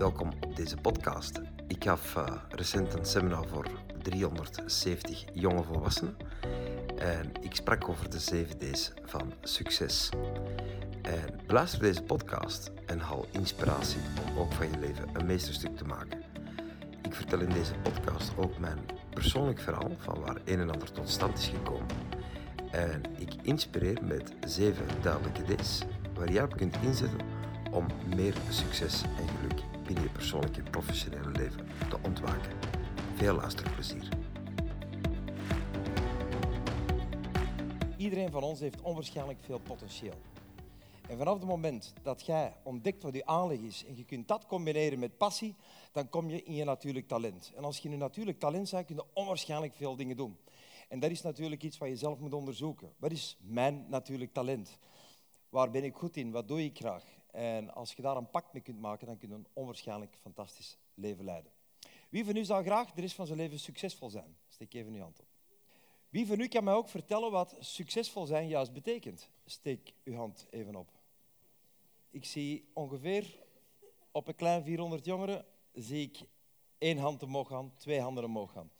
Welkom op deze podcast. Ik gaf uh, recent een seminar voor 370 jonge volwassenen en ik sprak over de 7 D's van succes. En beluister deze podcast en haal inspiratie om ook van je leven een meesterstuk te maken. Ik vertel in deze podcast ook mijn persoonlijk verhaal van waar een en ander tot stand is gekomen. En ik inspireer met 7 duidelijke D's waar jij op kunt inzetten om meer succes en geluk binnen je persoonlijke en professionele leven te ontwaken. Veel luisterplezier. Iedereen van ons heeft onwaarschijnlijk veel potentieel. En vanaf het moment dat jij ontdekt wat je aanleg is en je kunt dat combineren met passie, dan kom je in je natuurlijk talent. En als je in een natuurlijk talent bent, kun je onwaarschijnlijk veel dingen doen. En dat is natuurlijk iets wat je zelf moet onderzoeken. Wat is mijn natuurlijk talent? Waar ben ik goed in? Wat doe ik graag? En als je daar een pak mee kunt maken, dan kun je een onwaarschijnlijk fantastisch leven leiden. Wie van u zou graag de rest van zijn leven succesvol zijn? Steek even uw hand op. Wie van u kan mij ook vertellen wat succesvol zijn juist betekent? Steek uw hand even op. Ik zie ongeveer op een klein 400 jongeren zie ik één hand omhoog gaan, twee handen omhoog gaan.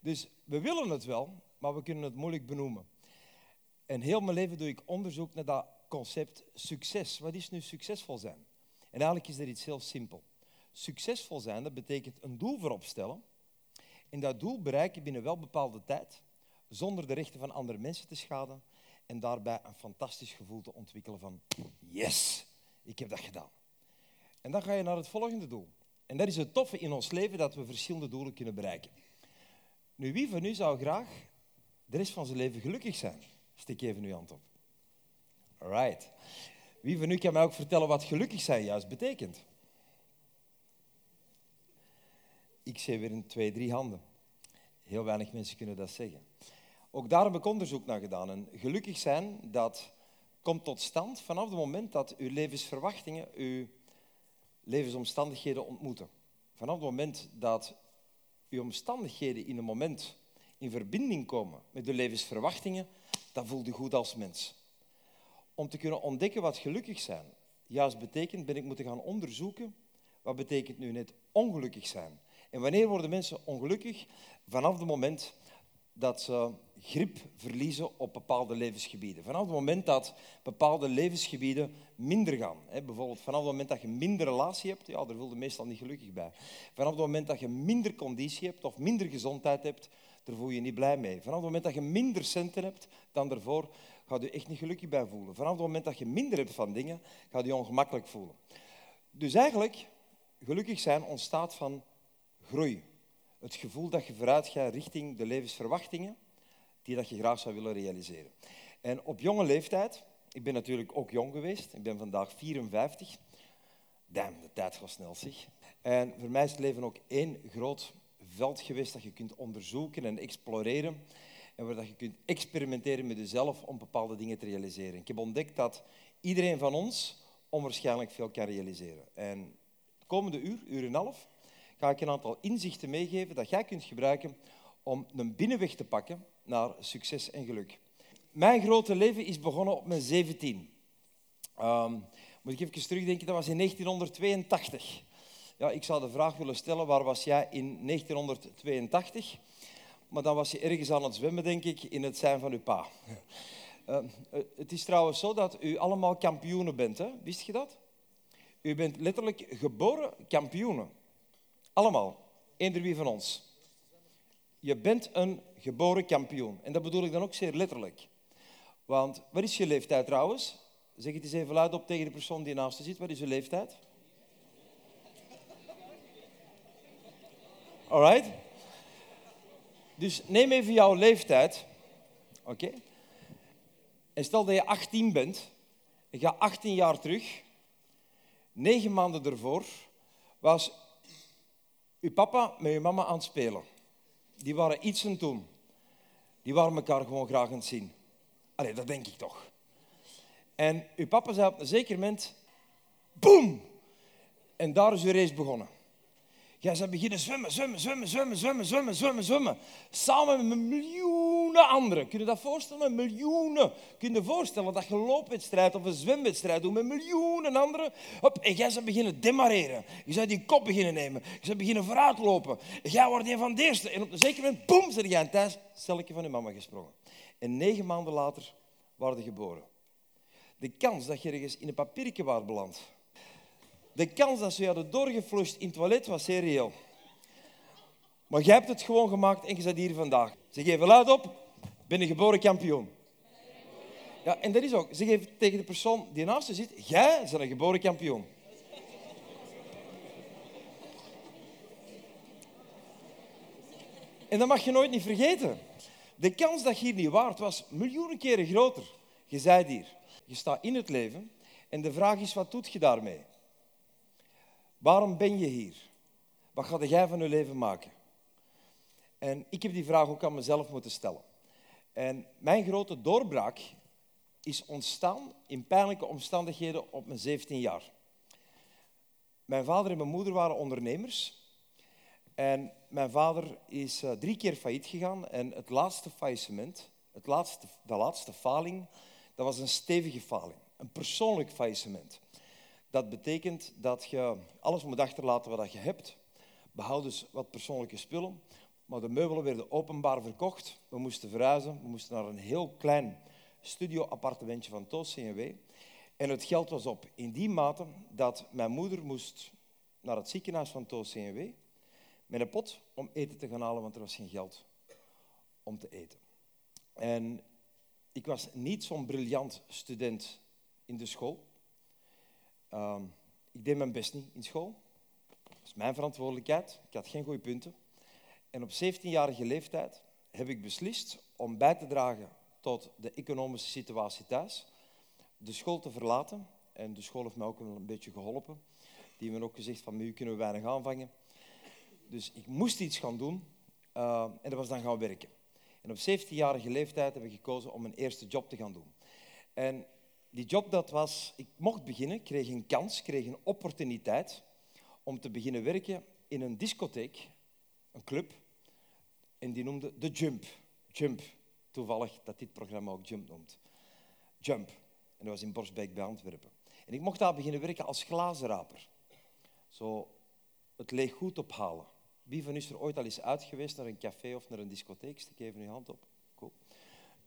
Dus we willen het wel, maar we kunnen het moeilijk benoemen. En heel mijn leven doe ik onderzoek naar dat concept succes. Wat is nu succesvol zijn? En eigenlijk is er iets heel simpel. Succesvol zijn, dat betekent een doel voorop stellen. En dat doel bereiken binnen wel bepaalde tijd, zonder de rechten van andere mensen te schaden. En daarbij een fantastisch gevoel te ontwikkelen van yes, ik heb dat gedaan. En dan ga je naar het volgende doel. En dat is het toffe in ons leven, dat we verschillende doelen kunnen bereiken. Nu, wie van u zou graag de rest van zijn leven gelukkig zijn? Steek even uw hand op. Alright. Wie van u kan mij ook vertellen wat gelukkig zijn juist betekent? Ik zie weer in twee, drie handen. Heel weinig mensen kunnen dat zeggen. Ook daar heb ik onderzoek naar gedaan. En gelukkig zijn, dat komt tot stand vanaf het moment dat uw levensverwachtingen uw levensomstandigheden ontmoeten. Vanaf het moment dat uw omstandigheden in een moment in verbinding komen met de levensverwachtingen, dan voelt u goed als mens. Om te kunnen ontdekken wat gelukkig zijn juist betekent, ben ik moeten gaan onderzoeken wat betekent nu net ongelukkig zijn. En wanneer worden mensen ongelukkig? Vanaf het moment dat ze grip verliezen op bepaalde levensgebieden. Vanaf het moment dat bepaalde levensgebieden minder gaan. Bijvoorbeeld vanaf het moment dat je minder relatie hebt, ja, daar wil je meestal niet gelukkig bij. Vanaf het moment dat je minder conditie hebt of minder gezondheid hebt, daar voel je je niet blij mee. Vanaf het moment dat je minder centen hebt dan daarvoor, ga je echt niet gelukkig bij voelen. Vanaf het moment dat je minder hebt van dingen, ga je ongemakkelijk voelen. Dus eigenlijk, gelukkig zijn ontstaat van groei. Het gevoel dat je vooruit gaat richting de levensverwachtingen die dat je graag zou willen realiseren. En op jonge leeftijd, ik ben natuurlijk ook jong geweest, ik ben vandaag 54. Damn, de tijd gaat snel zich. En voor mij is het leven ook één groot veld geweest dat je kunt onderzoeken en exploreren. En waar je kunt experimenteren met jezelf om bepaalde dingen te realiseren. Ik heb ontdekt dat iedereen van ons onwaarschijnlijk veel kan realiseren. En het komende uur, uur en een half, ga ik een aantal inzichten meegeven dat jij kunt gebruiken om een binnenweg te pakken naar succes en geluk. Mijn grote leven is begonnen op mijn 17. Um, moet ik even terugdenken, dat was in 1982. Ja, ik zou de vraag willen stellen, waar was jij in 1982? Maar dan was je ergens aan het zwemmen, denk ik, in het zijn van uw pa. Uh, het is trouwens zo dat u allemaal kampioenen bent, hè? wist je dat? U bent letterlijk geboren kampioenen. Allemaal. Eender wie van ons. Je bent een geboren kampioen. En dat bedoel ik dan ook zeer letterlijk. Want wat is je leeftijd trouwens? Zeg het eens even luid op tegen de persoon die naast je zit. Wat is je leeftijd? Alright? Dus neem even jouw leeftijd. Oké? En stel dat je 18 bent. En ga 18 jaar terug. Negen maanden ervoor was uw papa met uw mama aan het spelen. Die waren iets aan het doen. Die waren elkaar gewoon graag aan het zien. Allee, dat denk ik toch. En uw papa zei op een zeker moment... Boom! En daar is uw race begonnen. Jij zou beginnen zwemmen, zwemmen, zwemmen, zwemmen, zwemmen, zwemmen, zwemmen, zwemmen. Samen met miljoenen anderen. Kun je dat voorstellen? Miljoenen. Kun je je voorstellen dat je een loopwedstrijd of een zwemwedstrijd doet met miljoenen anderen? Hop, en jij zou beginnen demareren. Je zou die kop beginnen nemen. Je zou beginnen vooruitlopen. En jij wordt een van de eerste. En op een zeker moment, boem, zit jij thuis, stelkje van je mama gesprongen. En negen maanden later waren geboren. De kans dat je ergens in een papiertje was beland de kans dat ze je hadden doorgeflushed in het toilet was zeer. Maar jij hebt het gewoon gemaakt en je zit hier vandaag. Ze geven luid op, ben een geboren kampioen. Ja, en dat is ook. Ze geven tegen de persoon die naast je zit, jij bent een geboren kampioen. En dat mag je nooit niet vergeten. De kans dat je hier niet waard was miljoenen keren groter. Je zei hier. Je staat in het leven en de vraag is, wat doet je daarmee? Waarom ben je hier? Wat ga jij van je leven maken? En ik heb die vraag ook aan mezelf moeten stellen. En mijn grote doorbraak is ontstaan in pijnlijke omstandigheden op mijn 17 jaar. Mijn vader en mijn moeder waren ondernemers. En mijn vader is uh, drie keer failliet gegaan. En het laatste faillissement, het laatste, de laatste faling, dat was een stevige faling. Een persoonlijk faillissement. Dat betekent dat je alles moet achterlaten wat je hebt. Behoud dus wat persoonlijke spullen. Maar de meubelen werden openbaar verkocht. We moesten verhuizen. We moesten naar een heel klein studio-appartementje van Toos CNW. En het geld was op. In die mate dat mijn moeder moest naar het ziekenhuis van Toos CNW met een pot om eten te gaan halen, want er was geen geld om te eten. En ik was niet zo'n briljant student in de school. Ehm, ik deed mijn best niet in school. Dat was mijn verantwoordelijkheid. Ik had geen goede punten. En op 17-jarige leeftijd heb ik beslist om bij te dragen tot de economische situatie thuis, de school te verlaten. En de school heeft mij ook een beetje geholpen. Die hebben ook gezegd van, met u kunnen we weinig aanvangen. Dus ik moest iets gaan doen uh, en dat was dan gaan werken. En op 17-jarige leeftijd heb ik gekozen om een eerste job te gaan doen. En die job dat was, ik mocht beginnen, kreeg een kans, kreeg een opportuniteit om te beginnen werken in een discotheek, een club, en die noemde de Jump. Jump, toevallig dat dit programma ook Jump noemt. Jump. En dat was in Borsbeek bij Antwerpen. En ik mocht daar beginnen werken als glazenraper. Zo het leeg goed ophalen. Wie van u is er ooit al eens uit geweest naar een café of naar een discotheek? Steek even uw hand op.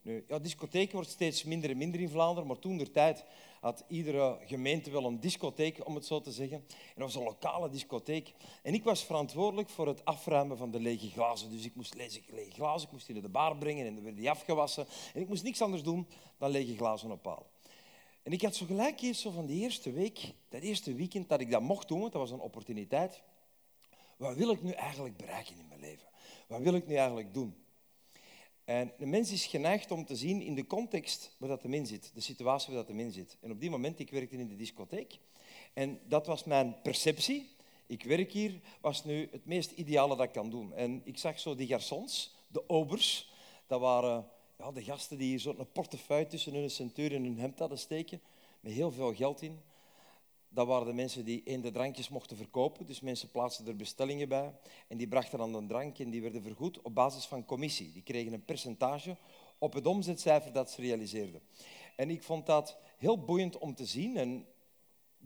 Nu, ja, wordt steeds minder en minder in Vlaanderen, maar toen der tijd had iedere gemeente wel een discotheek, om het zo te zeggen. En dat was een lokale discotheek. En ik was verantwoordelijk voor het afruimen van de lege glazen. Dus ik moest lege glazen, ik moest die naar de bar brengen en dan werden die afgewassen. En ik moest niks anders doen dan lege glazen ophalen. En ik had zo gelijk eens zo van die eerste week, dat eerste weekend dat ik dat mocht doen, want dat was een opportuniteit. Wat wil ik nu eigenlijk bereiken in mijn leven? Wat wil ik nu eigenlijk doen? En de mens is geneigd om te zien in de context waar dat de mens zit, de situatie waar dat de mens zit. En op die moment, ik werkte in de discotheek. En dat was mijn perceptie. Ik werk hier, was nu het meest ideale dat ik kan doen. En ik zag zo die garçons, de obers, dat waren ja, de gasten die hier zo'n portefeuille tussen hun centuur en hun hemd hadden steken, met heel veel geld in. Dat waren de mensen die in de drankjes mochten verkopen. Dus mensen plaatsten er bestellingen bij en die brachten dan een drank en die werden vergoed op basis van commissie. Die kregen een percentage op het omzetcijfer dat ze realiseerden. En ik vond dat heel boeiend om te zien en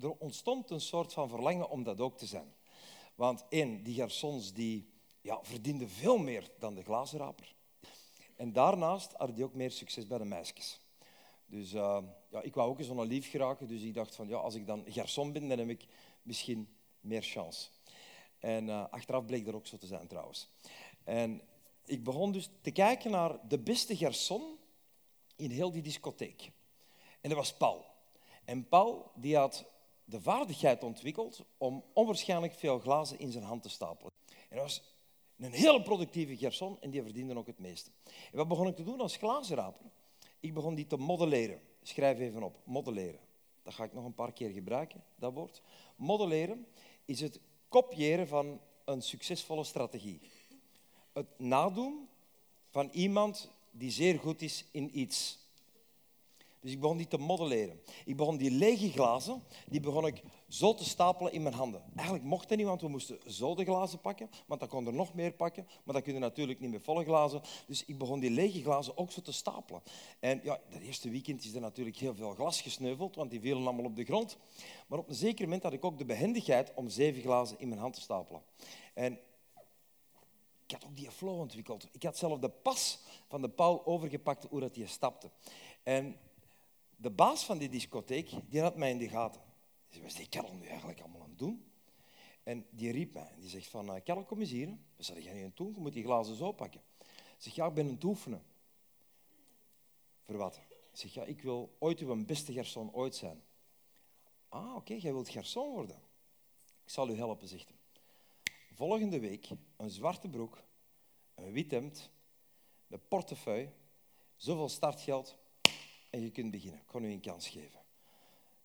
er ontstond een soort van verlangen om dat ook te zijn. Want één, die garçons die, ja, verdienden veel meer dan de glazenraper. En daarnaast hadden die ook meer succes bij de meisjes. Dus uh, ja, ik wou ook eens zo'n lief geraken, dus ik dacht van ja, als ik dan garçon ben, dan heb ik misschien meer chance. En uh, achteraf bleek dat ook zo te zijn trouwens. En ik begon dus te kijken naar de beste garçon in heel die discotheek. En dat was Paul. En Paul die had de vaardigheid ontwikkeld om onwaarschijnlijk veel glazen in zijn hand te stapelen. En dat was een hele productieve garçon en die verdiende ook het meeste. En wat begon ik te doen als glazenraper? Ik begon die te modelleren. Schrijf even op, modelleren. Dat ga ik nog een paar keer gebruiken, dat woord. Modelleren is het kopiëren van een succesvolle strategie. Het nadoen van iemand die zeer goed is in iets. Dus ik begon die te modelleren. Ik begon die lege glazen, die begon ik zo te stapelen in mijn handen. Eigenlijk mocht dat niet, want we moesten zo de glazen pakken, want dan kon er nog meer pakken. Maar dat kun je natuurlijk niet met volle glazen. Dus ik begon die lege glazen ook zo te stapelen. En ja, dat eerste weekend is er natuurlijk heel veel glas gesneuveld, want die vielen allemaal op de grond. Maar op een zeker moment had ik ook de behendigheid om zeven glazen in mijn hand te stapelen. En ik had ook die flow ontwikkeld. Ik had zelf de pas van de Paul overgepakt hoe dat hij stapte. En de baas van die discotheek, die had mij in de gaten. Zei, wat is die kerel nu eigenlijk allemaal aan het doen? En die riep mij die zegt van, uh, kerel, kom eens hier. Wat zei jij nu aan het doen? Je moet die glazen zo pakken. Ik zeg, ja, ik ben aan het oefenen. Voor wat? Ik zeg, ja, ik wil ooit uw beste garçon ooit zijn. Ah, oké, jij wilt garçon worden. Ik zal u helpen, zegt. Volgende week een zwarte broek, een wit hemd, een portefeuille, zoveel startgeld en je kunt beginnen. Ik kan u een kans geven.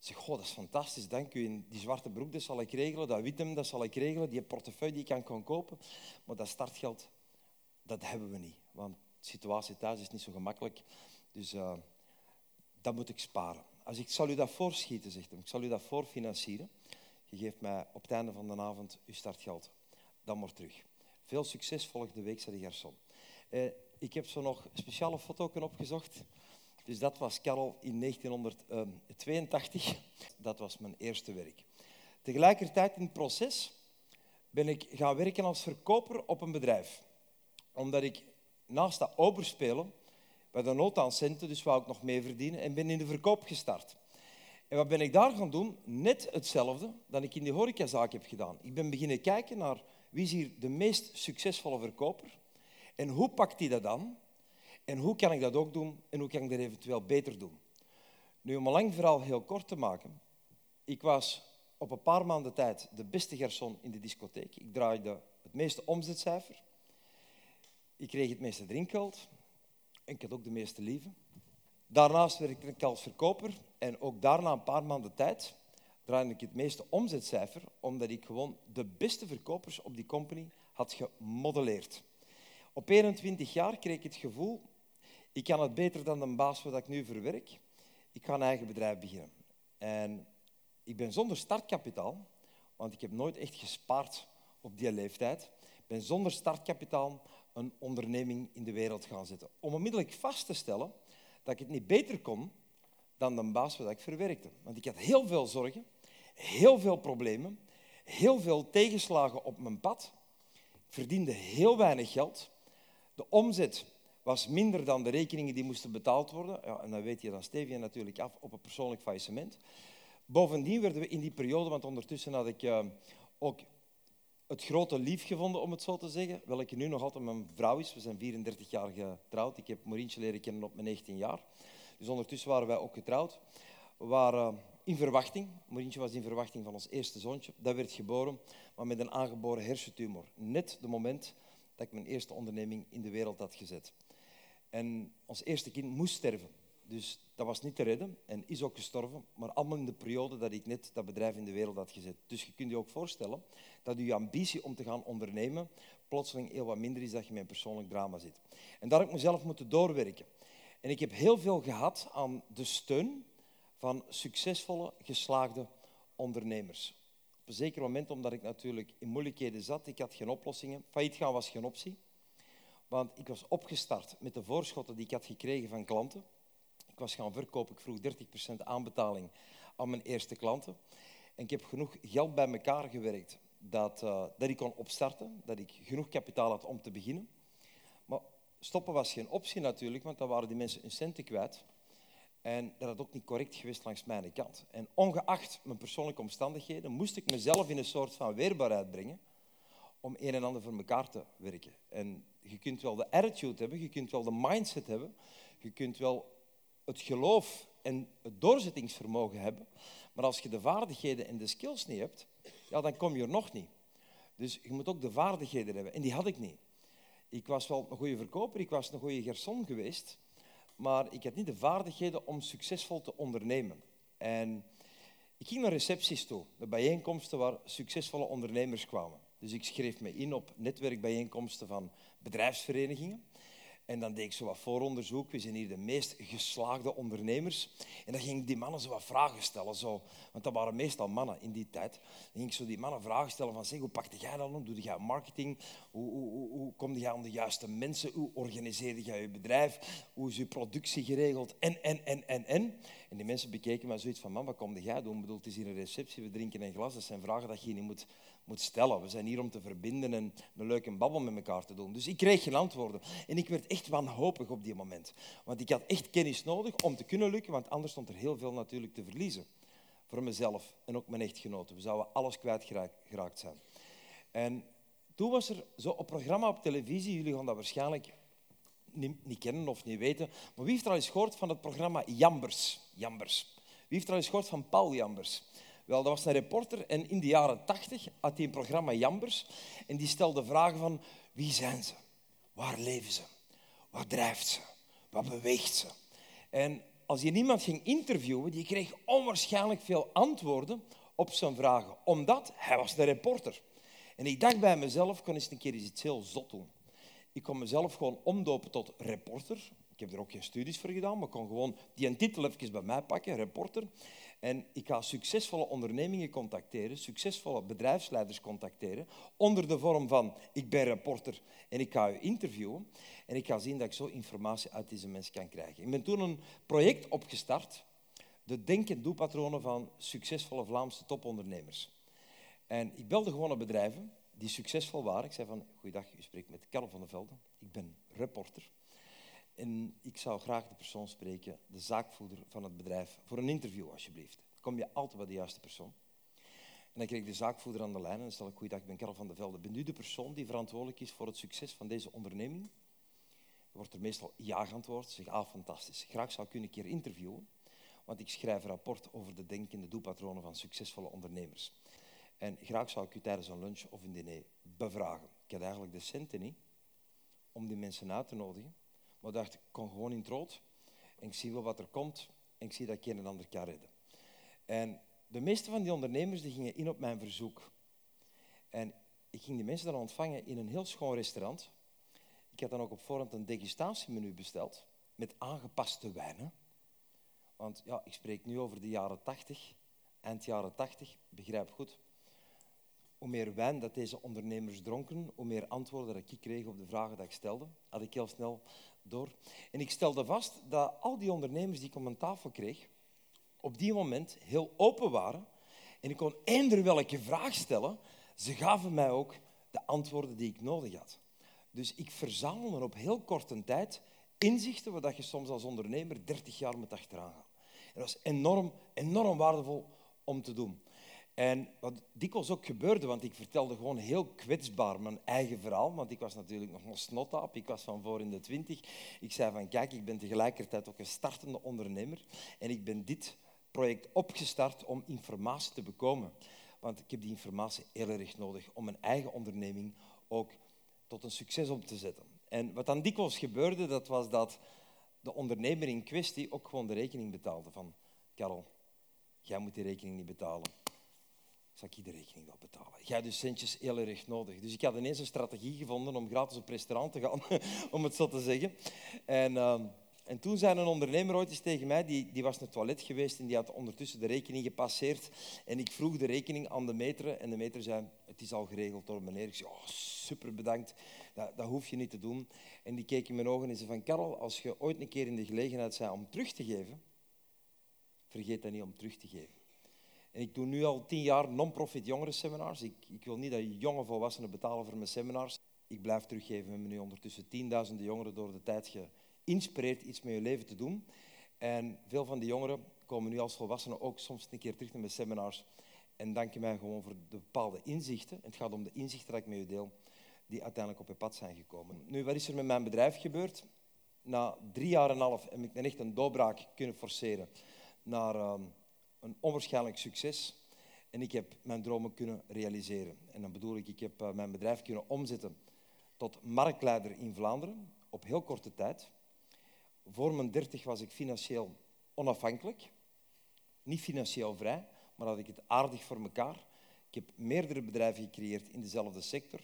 Zeg, goh, dat is fantastisch, dank u. die zwarte broek, dat zal ik regelen. Dat wit hemd, dat zal ik regelen. Die portefeuille die ik kan kopen. Maar dat startgeld, dat hebben we niet. Want de situatie thuis is niet zo gemakkelijk. Dus uh, dat moet ik sparen. Als ik zal u dat voorschieten, zegt hij. Ik zal u dat voorfinancieren. Je geeft mij op het einde van de avond uw startgeld dan maar terug. Veel succes volgende week, zei de garçon. Eh, ik heb zo nog speciale foto's opgezocht. Dus dat was Karel in 1982. Dat was mijn eerste werk. Tegelijkertijd in het proces ben ik gaan werken als verkoper op een bedrijf. Omdat ik naast dat oberspelen, bij de nood aan centen, dus wou ik nog mee verdienen, en ben in de verkoop gestart. En wat ben ik daar gaan doen? Net hetzelfde dat ik in die horecazaak heb gedaan. Ik ben beginnen kijken naar wie is hier de meest succesvolle verkoper? En hoe pakt hij dat dan? En hoe kan ik dat ook doen? En hoe kan ik dat eventueel beter doen? Nu, om een lang verhaal heel kort te maken. Ik was op een paar maanden tijd de beste garçon in de discotheek. Ik draaide het meeste omzetcijfer. Ik kreeg het meeste drinkgeld. En ik had ook de meeste lieve. Daarnaast werkte ik als verkoper. En ook daarna een paar maanden tijd draaide ik het meeste omzetcijfer, omdat ik gewoon de beste verkopers op die company had gemodelleerd. Op 21 jaar kreeg ik het gevoel, ik kan het beter dan de baas wat ik nu verwerk. Ik ga een eigen bedrijf beginnen. En ik ben zonder startkapitaal, want ik heb nooit echt gespaard op die leeftijd. Ik ben zonder startkapitaal een onderneming in de wereld gaan zetten. Om onmiddellijk vast te stellen dat ik het niet beter kon dan de baas wat ik verwerkte. Want ik had heel veel zorgen heel veel problemen, heel veel tegenslagen op mijn pad. Ik verdiende heel weinig geld. De omzet was minder dan de rekeningen die moesten betaald worden. Ja, en dan weet je, dan steef je natuurlijk af op een persoonlijk faillissement. Bovendien werden we in die periode, want ondertussen had ik uh, ook het grote lief gevonden, om het zo te zeggen, welke nu nog altijd mijn vrouw is. We zijn 34 jaar getrouwd. Ik heb Maurientje leren kennen op mijn 19 jaar. Dus ondertussen waren wij ook getrouwd. We waren in verwachting. Marientje was in verwachting van ons eerste zoontje. Dat werd geboren, maar met een aangeboren hersentumor. Net het moment dat ik mijn eerste onderneming in de wereld had gezet. En ons eerste kind moest sterven. Dus dat was niet te redden en is ook gestorven, maar allemaal in de periode dat ik net dat bedrijf in de wereld had gezet. Dus je kunt je ook voorstellen dat je ambitie om te gaan ondernemen plotseling heel wat minder is dat je met een persoonlijk drama zit. En daar heb ik mezelf moeten doorwerken. En ik heb heel veel gehad aan de steun van succesvolle, geslaagde ondernemers. Op een zeker moment, omdat ik natuurlijk in moeilijkheden zat, ik had geen oplossingen. Failliet gaan was geen optie. Want ik was opgestart met de voorschotten die ik had gekregen van klanten. Ik was gaan verkopen, ik vroeg 30% aanbetaling aan mijn eerste klanten. En ik heb genoeg geld bij elkaar gewerkt dat, uh, dat ik kon opstarten, dat ik genoeg kapitaal had om te beginnen. Maar stoppen was geen optie natuurlijk, want dan waren die mensen hun centen kwijt. En dat had ook niet correct geweest langs mijn kant. En ongeacht mijn persoonlijke omstandigheden moest ik mezelf in een soort van weerbaarheid brengen om een en ander voor elkaar te werken. En je kunt wel de attitude hebben, je kunt wel de mindset hebben, je kunt wel het geloof en het doorzettingsvermogen hebben, maar als je de vaardigheden en de skills niet hebt, ja, dan kom je er nog niet. Dus je moet ook de vaardigheden hebben. En die had ik niet. Ik was wel een goede verkoper, ik was een goede garçon geweest, maar ik had niet de vaardigheden om succesvol te ondernemen. En ik ging naar recepties toe, de bijeenkomsten waar succesvolle ondernemers kwamen. Dus ik schreef me in op netwerkbijeenkomsten van bedrijfsverenigingen. En dan deed ik zo wat vooronderzoek. We zijn hier de meest geslaagde ondernemers. En dan ging ik die mannen zo wat vragen stellen. Zo. Want dat waren meestal mannen in die tijd. Dan ging ik zo die mannen vragen stellen van, zeg, hoe pakte jij dat om? Doe jij marketing? Hoe, hoe, hoe, hoe kom je aan de juiste mensen? Hoe organiseerde jij je bedrijf? Hoe is je productie geregeld? En, en, en, en, en. En die mensen bekeken me zoiets van, man, wat kom jij doen? Ik bedoel, het is hier een receptie, we drinken een glas. Dat zijn vragen dat je niet moet moet stellen. We zijn hier om te verbinden en een leuke babbel met elkaar te doen. Dus ik kreeg geen antwoorden. En ik werd echt wanhopig op die moment. Want ik had echt kennis nodig om te kunnen lukken, want anders stond er heel veel natuurlijk te verliezen. Voor mezelf en ook mijn echtgenoten. We zouden alles kwijtgeraakt zijn. En toen was er zo een programma op televisie, jullie gaan dat waarschijnlijk niet, niet, kennen of niet weten, maar wie heeft er al eens gehoord van het programma Jambers? Jambers. Wie heeft er al eens gehoord van Paul Jambers? Wel, dat was een reporter en in de jaren tachtig had hij een programma Jambers en die stelde vragen van wie zijn ze? Waar leven ze? Wat drijft ze? Wat beweegt ze? En als je niemand ging interviewen, die kreeg onwaarschijnlijk veel antwoorden op zijn vragen, omdat hij was de reporter. En ik dacht bij mezelf, kon eens een keer iets heel zot doen. Ik kon mezelf gewoon omdopen tot reporter. Ik heb er ook geen studies voor gedaan, maar kon gewoon die titel bij mij pakken, reporter. En ik ga succesvolle ondernemingen contacteren, succesvolle bedrijfsleiders contacteren, onder de vorm van ik ben reporter en ik ga u interviewen. En ik ga zien dat ik zo informatie uit deze mensen kan krijgen. Ik ben toen een project opgestart, de denk- en doelpatronen van succesvolle Vlaamse topondernemers. En ik belde gewone bedrijven die succesvol waren. Ik zei van, goeiedag, u spreekt met Karel van der Velde. Ik ben reporter. En ik zou graag de persoon spreken, de zaakvoerder van het bedrijf, voor een interview alsjeblieft. Dan kom je altijd bij de juiste persoon. En dan kreeg ik de zaakvoerder aan de lijn en dan stel ik, goeiedag, ik ben Karel van der Velde. Bent u de persoon die verantwoordelijk is voor het succes van deze onderneming? Dan wordt er meestal ja geantwoord. Zeg, ah, fantastisch. Graag zou ik u een keer interviewen, want ik schrijf een rapport over de denkende doelpatronen van succesvolle ondernemers. En graag zou ik u tijdens een lunch of een diner bevragen. Ik had eigenlijk de centen om die mensen uit te nodigen. Maar dacht, ik kom gewoon in het rood en ik zie wel wat er komt en ik zie dat ik een en ander kan redden. En de meeste van die ondernemers die gingen in op mijn verzoek. En ik ging die mensen dan ontvangen in een heel schoon restaurant. Ik had dan ook op voorhand een degustatiemenu besteld met aangepaste wijnen. Want ja, ik spreek nu over de jaren 80, eind jaren 80, begrijp goed. Hoe meer wijn dat deze ondernemers dronken, hoe meer antwoorden dat ik kreeg op de vragen die ik stelde, had ik heel snel door. En ik stelde vast dat al die ondernemers die ik om mijn tafel kreeg, op die moment heel open waren. En ik kon eender welke vraag stellen. Ze gaven mij ook de antwoorden die ik nodig had. Dus ik verzamelde op heel korte tijd inzichten waar je soms als ondernemer 30 jaar moet achteraan gaan. dat was enorm, enorm waardevol om te doen. En wat dikwijls ook gebeurde, want ik vertelde gewoon heel kwetsbaar mijn eigen verhaal, want ik was natuurlijk nog een snottaap, ik was van voor in de twintig. Ik zei van, kijk, ik ben tegelijkertijd ook een startende ondernemer en ik ben dit project opgestart om informatie te bekomen. Want ik heb die informatie heel erg nodig om mijn eigen onderneming ook tot een succes om te zetten. En wat dan dikwijls gebeurde, dat was dat de ondernemer in kwestie ook gewoon de rekening betaalde. Van, Karel, jij moet die rekening niet betalen zal ik de rekening wel betalen. Jij hebt dus centjes heel erg nodig. Dus ik had ineens een strategie gevonden om gratis op restaurant te gaan, om het zo te zeggen. En, uh, en toen zei een ondernemer ooit eens tegen mij, die, die was naar het toilet geweest en die had ondertussen de rekening gepasseerd. En ik vroeg de rekening aan de meter en de meter zei, het is al geregeld door meneer. Ik zei, oh, super bedankt, dat, dat hoef je niet te doen. En die keek in mijn ogen en zei van, Karel, als je ooit een keer in de gelegenheid bent om terug te geven, vergeet dat niet om terug te geven. Ik doe nu al tien jaar non-profit jongerenseminars. Ik, ik wil niet dat jonge volwassenen betalen voor mijn seminars. Ik blijf teruggeven. We hebben nu ondertussen tienduizenden jongeren door de tijd geïnspireerd iets met hun leven te doen. En veel van die jongeren komen nu als volwassenen ook soms een keer terug naar mijn seminars en danken mij gewoon voor de bepaalde inzichten. Het gaat om de inzichten die ik met u deel, die uiteindelijk op je pad zijn gekomen. Nu, wat is er met mijn bedrijf gebeurd? Na drie jaar en een half heb ik echt een doorbraak kunnen forceren naar... Ehm, een onwaarschijnlijk succes. En ik heb mijn dromen kunnen realiseren. En dan bedoel ik, ik heb eh, mijn bedrijf kunnen omzetten tot marktleider in Vlaanderen op heel korte tijd. Voor mijn dertig was ik financieel onafhankelijk. Niet financieel vrij, maar had ik het aardig voor elkaar. Ik heb meerdere bedrijven gecreëerd in dezelfde sector.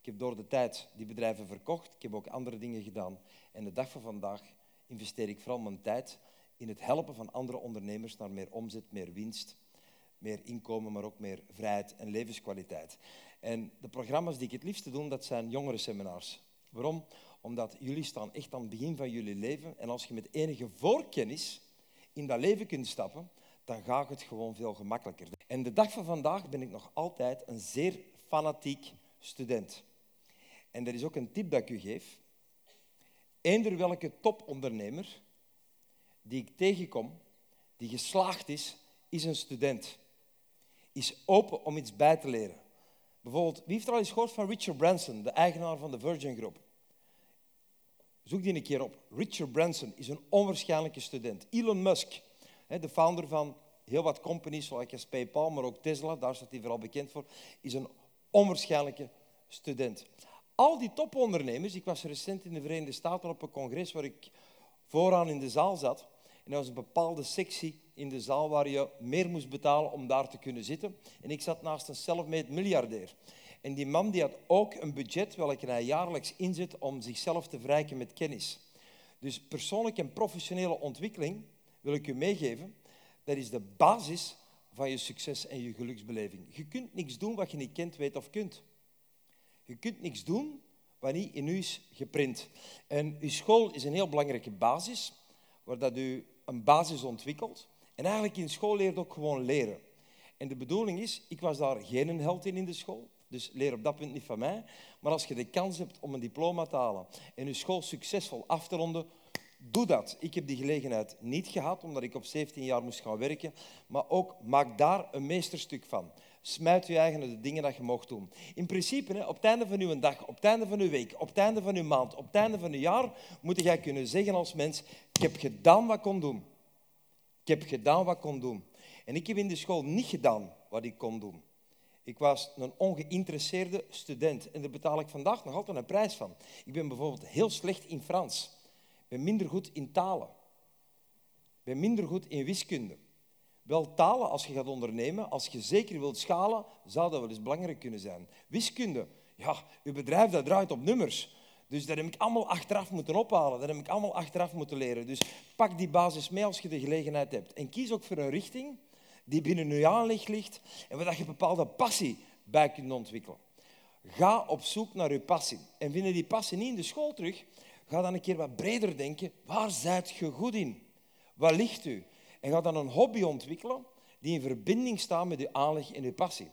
Ik heb door de tijd die bedrijven verkocht. Ik heb ook andere dingen gedaan. En de dag van vandaag investeer ik vooral mijn tijd in het helpen van andere ondernemers naar meer omzet, meer winst, meer inkomen, maar ook meer vrijheid en levenskwaliteit. En de programma's die ik het liefste doe, dat zijn jongerenseminars. Waarom? Omdat jullie staan echt aan het begin van jullie leven. En als je met enige voorkennis in dat leven kunt stappen, dan gaat het gewoon veel gemakkelijker. En de dag van vandaag ben ik nog altijd een zeer fanatiek student. En er is ook een tip dat ik u geef. Eender welke topondernemer die ik tegenkom, die geslaagd is, is een student. Is open om iets bij te leren. Bijvoorbeeld, wie heeft er al eens gehoord van Richard Branson, de eigenaar van de Virgin Group? Zoek die een keer op. Richard Branson is een onwaarschijnlijke student. Elon Musk, de founder van heel wat companies, zoals PayPal, maar ook Tesla, daar staat hij vooral bekend voor, is een onwaarschijnlijke student. Al die topondernemers, ik was recent in de Verenigde Staten op een congres waar ik vooraan in de zaal zat. En er was een bepaalde sectie in de zaal waar je meer moest betalen om daar te kunnen zitten. En ik zat naast een self-made miljardair. En die man die had ook een budget welke hij jaarlijks inzet om zichzelf te verrijken met kennis. Dus persoonlijke en professionele ontwikkeling, wil ik u meegeven, dat is de basis van je succes en je geluksbeleving. Je kunt niks doen wat je niet kent, weet of kunt. Je kunt niks doen wat niet in u is geprint. En uw school is een heel belangrijke basis, waar dat u een basis ontwikkelt. En eigenlijk in school leert ook gewoon leren. En de bedoeling is, ik was daar geen held in in de school, dus leer op dat punt niet van mij. Maar als je de kans hebt om een diploma te halen en je school succesvol af te ronden, doe dat. Ik heb die gelegenheid niet gehad, omdat ik op 17 jaar moest gaan werken. Maar ook maak daar een meesterstuk van. Smijt je eigen de dingen dat je mocht doen. In principe, op het einde van uw dag, op het einde van uw week, op het einde van uw maand, op het einde van uw jaar, moet jij kunnen zeggen als mens, ik heb gedaan wat ik kon doen. Ik heb gedaan wat ik kon doen. En ik heb in de school niet gedaan wat ik kon doen. Ik was een ongeïnteresseerde student en daar betaal ik vandaag nog altijd een prijs van. Ik ben bijvoorbeeld heel slecht in Frans. Ik ben minder goed in talen. Ik ben minder goed in wiskunde. Wel, talen, als je gaat ondernemen, als je zeker wilt schalen, zou dat wel eens belangrijk kunnen zijn. Wiskunde, ja, je bedrijf dat draait op nummers. Dus dat heb ik allemaal achteraf moeten ophalen. Dat heb ik allemaal achteraf moeten leren. Dus pak die basis mee als je de gelegenheid hebt. En kies ook voor een richting die binnen je aanleg ligt en waar je bepaalde passie bij kunt ontwikkelen. Ga op zoek naar je passie. En vind je die passie niet in de school terug, ga dan een keer wat breder denken. Waar zijt je goed in? Wat ligt u? En ga dan een hobby ontwikkelen die in verbinding staat met je aanleg en je passie.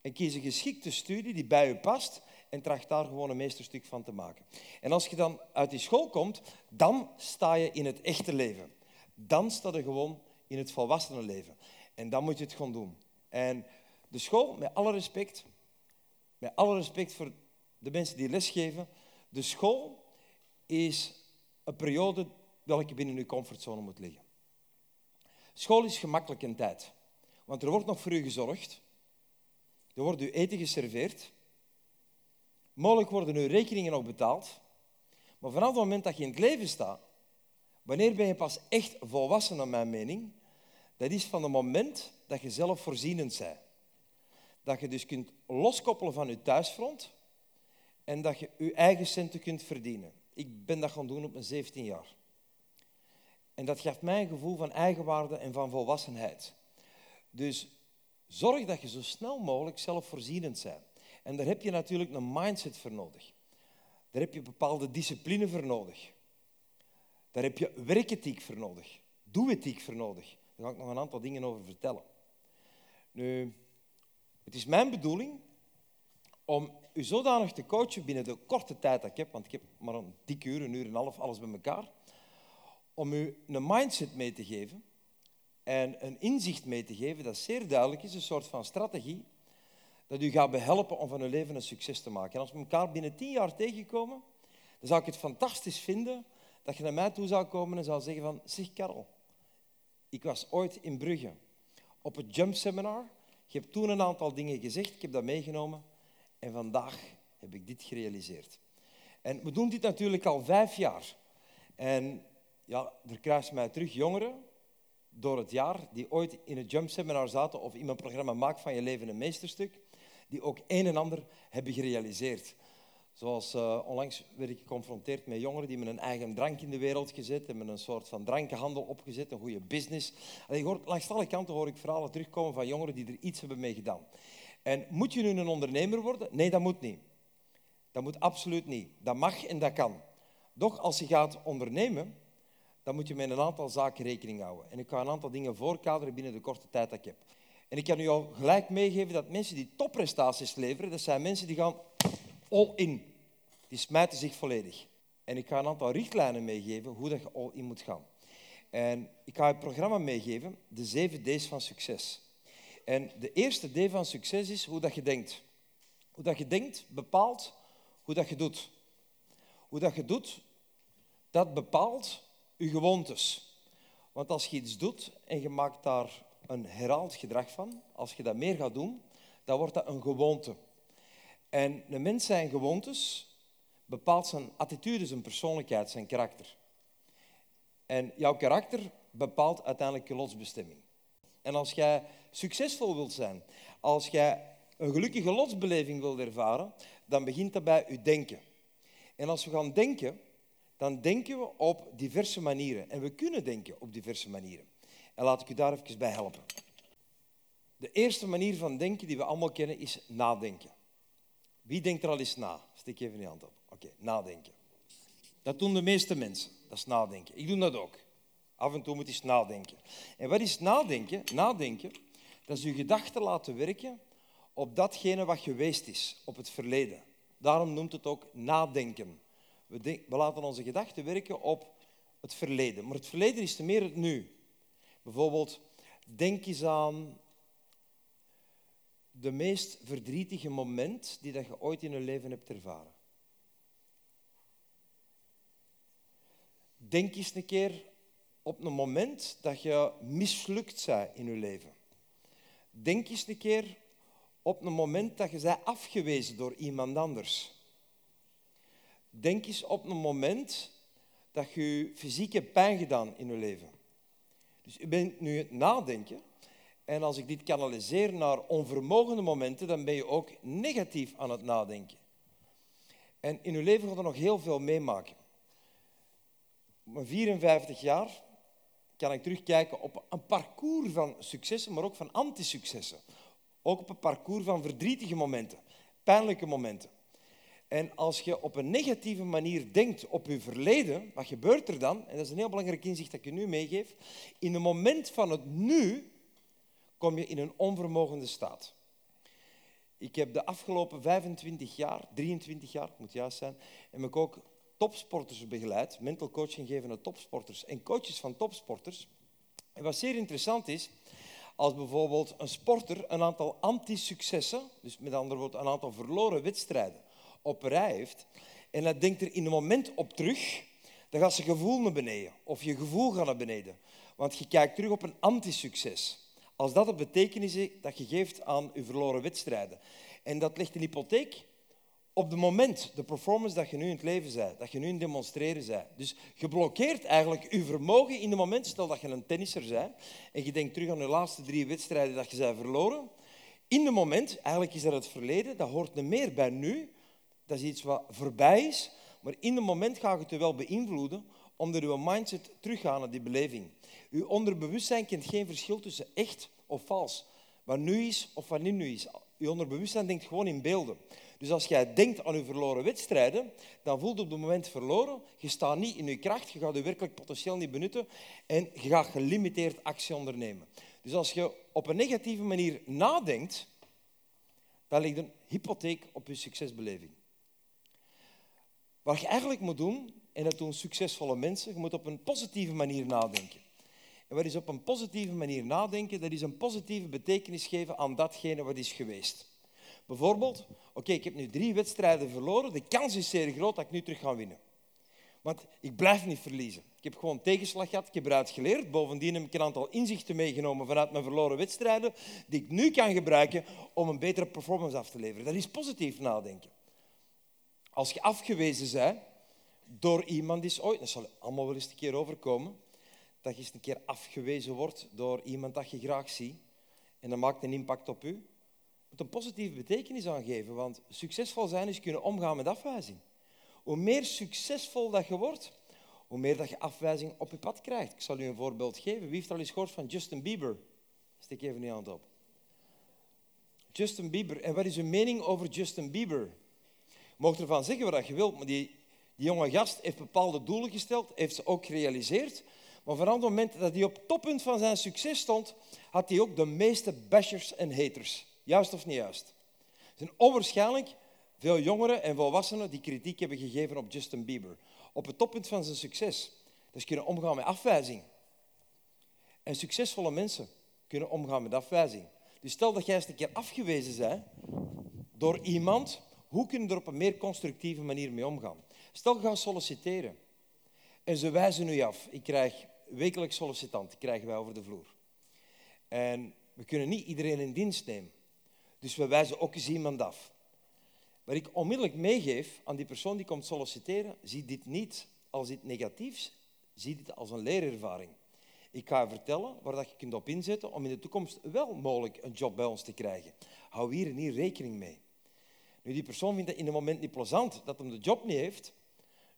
En kies een geschikte studie die bij je past en tracht daar gewoon een meesterstuk van te maken. En als je dan uit die school komt, dan sta je in het echte leven. Dan sta je gewoon in het leven. En dan moet je het gewoon doen. En de school, met alle respect, met alle respect voor de mensen die lesgeven, de school is een periode welke binnen uw comfortzone moet liggen. School is gemakkelijk in tijd. Want er wordt nog voor u gezorgd. Er wordt u eten geserveerd. Mogelijk worden uw rekeningen nog betaald. Maar vanaf het moment dat je in het leven staat, wanneer ben je pas echt volwassen, naar mijn mening? Dat is van het moment dat je zelfvoorzienend bent. Dat je dus kunt loskoppelen van je thuisfront en dat je je eigen centen kunt verdienen. Ik ben dat gaan doen op mijn 17 jaar. En dat geeft mij een gevoel van eigenwaarde en van volwassenheid. Dus zorg dat je zo snel mogelijk zelfvoorzienend bent. En daar heb je natuurlijk een mindset voor nodig. Daar heb je bepaalde discipline voor nodig. Daar heb je werkethiek voor nodig. Doe-ethiek voor nodig. Daar ga ik nog een aantal dingen over vertellen. Nu, het is mijn bedoeling om u zodanig te coachen binnen de korte tijd dat ik heb, want ik heb maar een dikke uur, een uur en een half, alles bij elkaar, om u een mindset mee te geven en een inzicht mee te geven dat zeer duidelijk is, een soort van strategie, dat u gaat behelpen om van uw leven een succes te maken. En als we elkaar binnen tien jaar tegenkomen, dan zou ik het fantastisch vinden dat je naar mij toe zou komen en zou zeggen van, zeg Karel, ik was ooit in Brugge op het Jump Seminar. Je hebt toen een aantal dingen gezegd, ik heb dat meegenomen en vandaag heb ik dit gerealiseerd. En we doen dit natuurlijk al vijf jaar. En ja, er kruisen mij terug jongeren door het jaar die ooit in het Jump Seminar zaten of in mijn programma Maak van je leven een meesterstuk, die ook een en ander hebben gerealiseerd. Zoals uh, onlangs werd ik geconfronteerd met jongeren die met een eigen drank in de wereld gezet hebben, een soort van drankenhandel opgezet, een goede business. Langs alle kanten hoor ik verhalen terugkomen van jongeren die er iets hebben mee gedaan. En moet je nu een ondernemer worden? Nee, dat moet niet. Dat moet absoluut niet. Dat mag en dat kan. Doch als je gaat ondernemen, dan moet je met een aantal zaken rekening houden. En ik ga een aantal dingen voorkaderen binnen de korte tijd dat ik heb. En ik kan u al gelijk meegeven dat mensen die topprestaties leveren, dat zijn mensen die gaan all in. Die smijten zich volledig. En ik ga een aantal richtlijnen meegeven hoe dat je all in moet gaan. En ik ga het programma meegeven, de zeven D's van succes. En de eerste D van succes is hoe dat je denkt. Hoe dat je denkt bepaalt hoe dat je doet. Hoe dat je doet, dat bepaalt je gewoontes. Want als je iets doet en je maakt daar een herhaald gedrag van, als je dat meer gaat doen, dan wordt dat een gewoonte. En een mens zijn gewoontes bepaalt zijn attitude, zijn persoonlijkheid, zijn karakter. En jouw karakter bepaalt uiteindelijk je lotsbestemming. En als jij succesvol wilt zijn, als jij een gelukkige lotsbeleving wilt ervaren, dan begint dat bij je denken. En als we gaan denken, dan denken we op diverse manieren. En we kunnen denken op diverse manieren. En laat ik u daar even bij helpen. De eerste manier van denken die we allemaal kennen is nadenken. Wie denkt er al eens na? Steek even je hand op. Oké, nadenken. Dat doen de meeste mensen. Dat is nadenken. Ik doe dat ook. Af en toe moet je eens nadenken. En wat is nadenken? Nadenken, dat is je gedachten laten werken op datgene wat geweest is, op het verleden. Daarom noemt het ook nadenken. We, we laten onze gedachten werken op het verleden. Maar het verleden is te meer het nu. Bijvoorbeeld, denk eens aan de meest verdrietige moment die dat je ooit in je leven hebt ervaren. Denk eens een keer op een moment dat je mislukt bent in je leven. Denk eens een keer op een moment dat je bent afgewezen door iemand anders. Denk eens op een moment dat je fysieke pijn gedaan in je leven. Dus je bent nu het nadenken. En als ik dit kanaliseer naar onvermogende momenten, dan ben je ook negatief aan het nadenken. En in je leven gaat er nog heel veel meemaken. Op mijn 54 jaar kan ik terugkijken op een parcours van successen, maar ook van antisuccessen. Ook op een parcours van verdrietige momenten, pijnlijke momenten. En als je op een negatieve manier denkt op je verleden, wat gebeurt er dan? En dat is een heel belangrijk inzicht dat ik je nu meegeef. In een moment van het nu kom je in een onvermogende staat. Ik heb de afgelopen 25 jaar, 23 jaar, moet juist zijn, heb ik ook topsporters begeleid, mental coaching geven aan topsporters en coaches van topsporters. En wat zeer interessant is, als bijvoorbeeld een sporter een aantal anti-successen, dus met andere woorden een aantal verloren wedstrijden, op rij heeft, en hij denkt er in een moment op terug, dan gaat zijn gevoel naar beneden. Of je gevoel gaat naar beneden. Want je kijkt terug op een anti-succes. Als dat de betekenis is dat je geeft aan je verloren wedstrijden. En dat legt een hypotheek op het moment, de performance dat je nu in het leven bent, dat je nu in het demonstreren bent. Dus je blokkeert eigenlijk je vermogen in het moment, stel dat je een tennisser bent, en je denkt terug aan je laatste drie wedstrijden dat je bent verloren. In het moment, eigenlijk is dat het verleden, dat hoort niet meer bij nu, dat is iets wat voorbij is, maar in het moment gaat het je wel beïnvloeden, omdat je mindset teruggaat naar die beleving. Je onderbewustzijn kent geen verschil tussen echt of vals. Wat nu is of wat niet nu is. Je onderbewustzijn denkt gewoon in beelden. Dus als jij denkt aan je verloren wedstrijden, dan voelt je op het moment verloren. Je staat niet in je kracht, je gaat je werkelijk potentieel niet benutten en je gaat gelimiteerd actie ondernemen. Dus als je op een negatieve manier nadenkt, dan ligt een hypotheek op je succesbeleving. Wat je eigenlijk moet doen, en dat doen succesvolle mensen, je moet op een positieve manier nadenken. En wat is op een positieve manier nadenken? Dat is een positieve betekenis geven aan datgene wat is geweest. Bijvoorbeeld, oké, ik heb nu drie wedstrijden verloren. De kans is zeer groot dat ik nu terug ga winnen. Want ik blijf niet verliezen. Ik heb gewoon tegenslag gehad, ik heb eruit geleerd. Bovendien heb ik een aantal inzichten meegenomen vanuit mijn verloren wedstrijden, die ik nu kan gebruiken om een betere performance af te leveren. Dat is positief nadenken. Als je afgewezen bent door iemand die is ooit, dat zal allemaal wel eens een keer overkomen, dat je eens een keer afgewezen wordt door iemand dat je graag ziet en dat maakt een impact op u, moet een positieve betekenis aangeven, want succesvol zijn is kunnen omgaan met afwijzing. Hoe meer succesvol dat je wordt, hoe meer dat je afwijzing op je pad krijgt. Ik zal u een voorbeeld geven. Wie heeft al eens gehoord van Justin Bieber? Steek even die hand op. Justin Bieber. En wat is uw mening over Justin Bieber? Mag ervan zeggen wat je wilt, maar die, die jonge gast heeft bepaalde doelen gesteld, heeft ze ook gerealiseerd. Maar vanaf het moment dat hij op het toppunt van zijn succes stond, had hij ook de meeste bashers en haters. Juist of niet juist? Er zijn onwaarschijnlijk veel jongeren en volwassenen die kritiek hebben gegeven op Justin Bieber. Op het toppunt van zijn succes. Ze kunnen omgaan met afwijzing. En succesvolle mensen kunnen omgaan met afwijzing. Dus stel dat jij eens een keer afgewezen bent door iemand, hoe kun je er op een meer constructieve manier mee omgaan? Stel, je gaat solliciteren en ze wijzen u af. Ik krijg wekelijks sollicitanten, krijgen wij over de vloer. En we kunnen niet iedereen in dienst nemen. Dus we wijzen ook eens iemand af. Maar ik onmiddellijk meegeef aan die persoon die komt solliciteren, zie dit niet als iets negatiefs, zie dit als een leerervaring. Ik ga je vertellen waar dat je kunt op inzetten om in de toekomst wel mogelijk een job bij ons te krijgen. Hou hier en hier rekening mee. Nu, die persoon vindt het in het moment niet plezant dat hij de job niet heeft.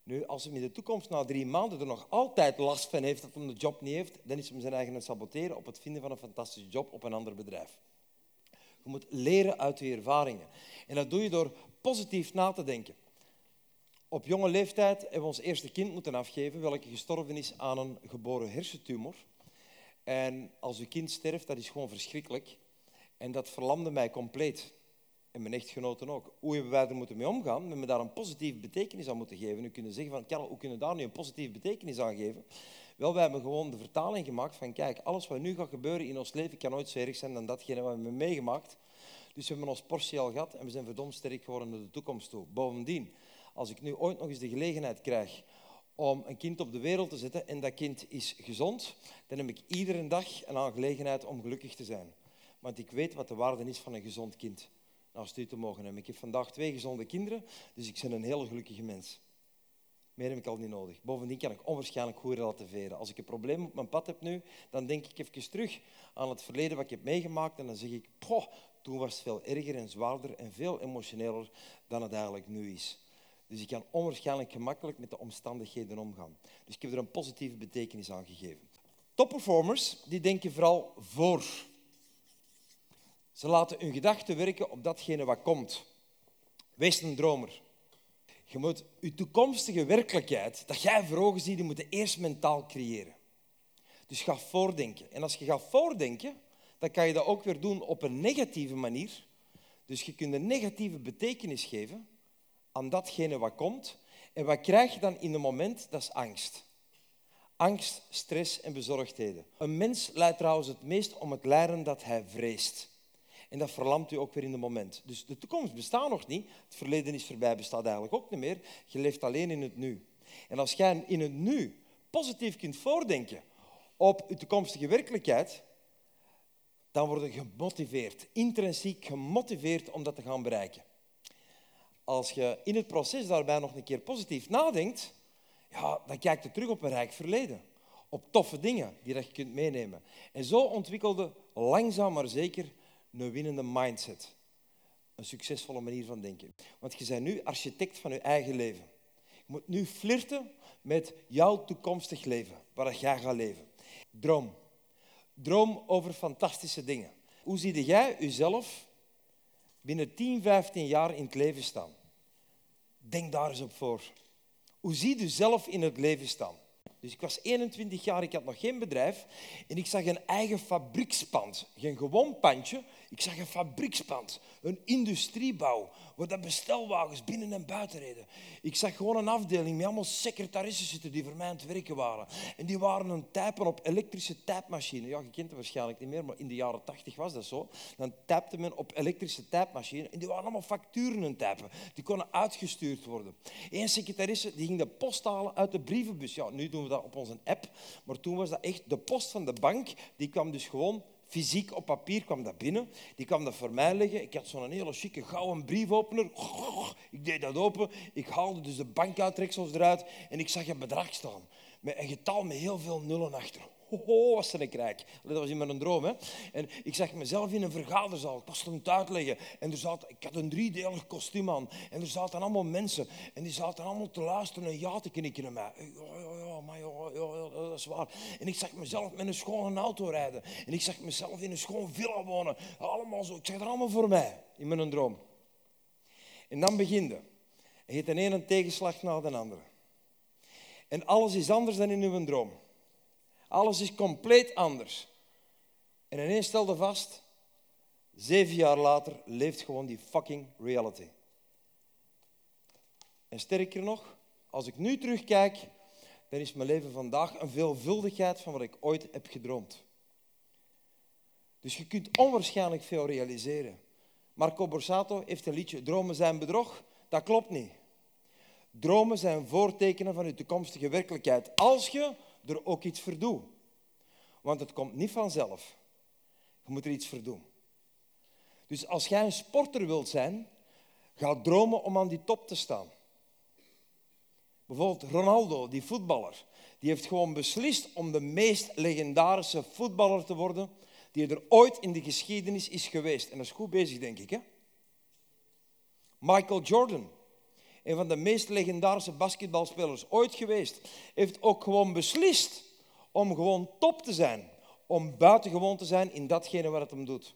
Nu, als hij in de toekomst na drie maanden er nog altijd last van heeft dat hij de job niet heeft, dan is hij zijn eigen saboteren op het vinden van een fantastische job op een ander bedrijf. Je moet leren uit je ervaringen. En dat doe je door positief na te denken. Op jonge leeftijd hebben we ons eerste kind moeten afgeven, welke gestorven is aan een geboren hersentumor. En als uw kind sterft, dat is gewoon verschrikkelijk. En dat verlamde mij compleet. En mijn echtgenoten ook. Hoe hebben wij er moeten mee omgaan? We hebben daar een positieve betekenis aan moeten geven. U kunt zeggen van, Karel, hoe kunnen we daar nu een positieve betekenis aan geven? Wel, wij hebben gewoon de vertaling gemaakt van, kijk, alles wat nu gaat gebeuren in ons leven kan nooit zo zijn dan datgene wat we hebben meegemaakt. Dus we hebben ons portie al gehad en we zijn verdomd sterk geworden naar de toekomst toe. Bovendien, als ik nu ooit nog eens de gelegenheid krijg om een kind op de wereld te zetten en dat kind is gezond, dan heb ik iedere dag een aangelegenheid om gelukkig te zijn. Want ik weet wat de waarde is van een gezond kind naast u te mogen hebben. Ik heb vandaag twee gezonde kinderen, dus ik ben een hele gelukkige mens. Meer heb ik al niet nodig. Bovendien kan ik onwaarschijnlijk goed relativeren. Als ik een probleem op mijn pad heb nu, dan denk ik even terug aan het verleden wat ik heb meegemaakt en dan zeg ik, poh, toen was het veel erger en zwaarder en veel emotioneler dan het eigenlijk nu is. Dus ik kan onwaarschijnlijk gemakkelijk met de omstandigheden omgaan. Dus ik heb er een positieve betekenis aan gegeven. Topperformers die denken vooral voor. Ze laten hun gedachten werken op datgene wat komt. Wees een dromer. Je moet je toekomstige werkelijkheid, dat jij voor ogen ziet, die moet je eerst mentaal creëren. Dus ga voordenken. En als je gaat voordenken, dan kan je dat ook weer doen op een negatieve manier. Dus je kunt een negatieve betekenis geven aan datgene wat komt. En wat krijg je dan in het moment? Dat is angst. Angst, stress en bezorgdheden. Een mens leidt trouwens het meest om het lijden dat hij vreest. En dat verlamt u ook weer in het moment. Dus de toekomst bestaat nog niet. Het verleden is voorbij, bestaat eigenlijk ook niet meer. Je leeft alleen in het nu. En als jij in het nu positief kunt voordenken op je toekomstige werkelijkheid, dan word je gemotiveerd, intrinsiek gemotiveerd om dat te gaan bereiken. Als je in het proces daarbij nog een keer positief nadenkt, ja, dan kijk je terug op een rijk verleden. Op toffe dingen die dat je kunt meenemen. En zo ontwikkelde langzaam maar zeker een winnende mindset. Een succesvolle manier van denken. Want je bent nu architect van je eigen leven. Je moet nu flirten met jouw toekomstig leven, waar jij gaat leven. Droom. Droom over fantastische dingen. Hoe zie jij jezelf binnen 10, 15 jaar in het leven staan? Denk daar eens op voor. Hoe zie je zelf in het leven staan? Dus ik was 21 jaar, ik had nog geen bedrijf en ik zag een eigen fabriekspand. Geen gewoon pandje, ik zag een fabriekspand, een industriebouw, waar dat bestelwagens binnen en buiten reden. Ik zag gewoon een afdeling met allemaal secretarissen zitten die voor mij aan het werken waren. En die waren een typen op elektrische typemachine. Ja, je kent het waarschijnlijk niet meer, maar in de jaren 80 was dat zo. Dan typte men op elektrische typemachine en die waren allemaal facturen aan typen. Die konden uitgestuurd worden. Eén secretarisse die ging de post halen uit de brievenbus. Ja, nu doen we dat op onze app, maar toen was dat echt de post van de bank. Die kwam dus gewoon fysiek op papier kwam dat binnen. Die kwam dat voor mij leggen. Ik had zo'n hele chique gouden briefopener. Ik deed dat open. Ik haalde dus de bankuittreksels eruit en ik zag een bedrag staan. Met een getal met heel veel nullen achter. Ho, was er een krijk. Dat was in mijn droom. Hè? En ik zag mezelf in een vergaderzaal. Ik was het te uitleggen. En er zat, ik had een driedelig kostuum aan. En er zaten allemaal mensen. En die zaten allemaal te luisteren en ja te knikken naar mij. Ja, ja, ja, maar ja, ja, dat is waar. En ik zag mezelf met een schone auto rijden. En ik zag mezelf in een schoon villa wonen. Allemaal zo. Ik zag er allemaal voor mij in mijn droom. En dan beginde. Je hebt de ene tegenslag na de andere. En alles is anders dan in uw droom. Alles is compleet anders. En ineens stelde vast, zeven jaar later leeft gewoon die fucking reality. En sterker nog, als ik nu terugkijk, dan is mijn leven vandaag een veelvuldigheid van wat ik ooit heb gedroomd. Dus je kunt onwaarschijnlijk veel realiseren. Marco Borsato heeft een liedje Dromen zijn bedrog. Dat klopt niet. Dromen zijn voortekenen van je toekomstige werkelijkheid. Als je er ook iets voor doet. Want het komt niet vanzelf. Je moet er iets voor doen. Dus als jij een sporter wilt zijn, ga dromen om aan die top te staan. Bijvoorbeeld Ronaldo, die voetballer, die heeft gewoon beslist om de meest legendarische voetballer te worden die er ooit in de geschiedenis is geweest. En dat is goed bezig, denk ik. Hè? Michael Jordan, een van de meest legendarische basketbalspelers ooit geweest, heeft ook gewoon beslist om gewoon top te zijn. Om buitengewoon te zijn in datgene wat het hem doet.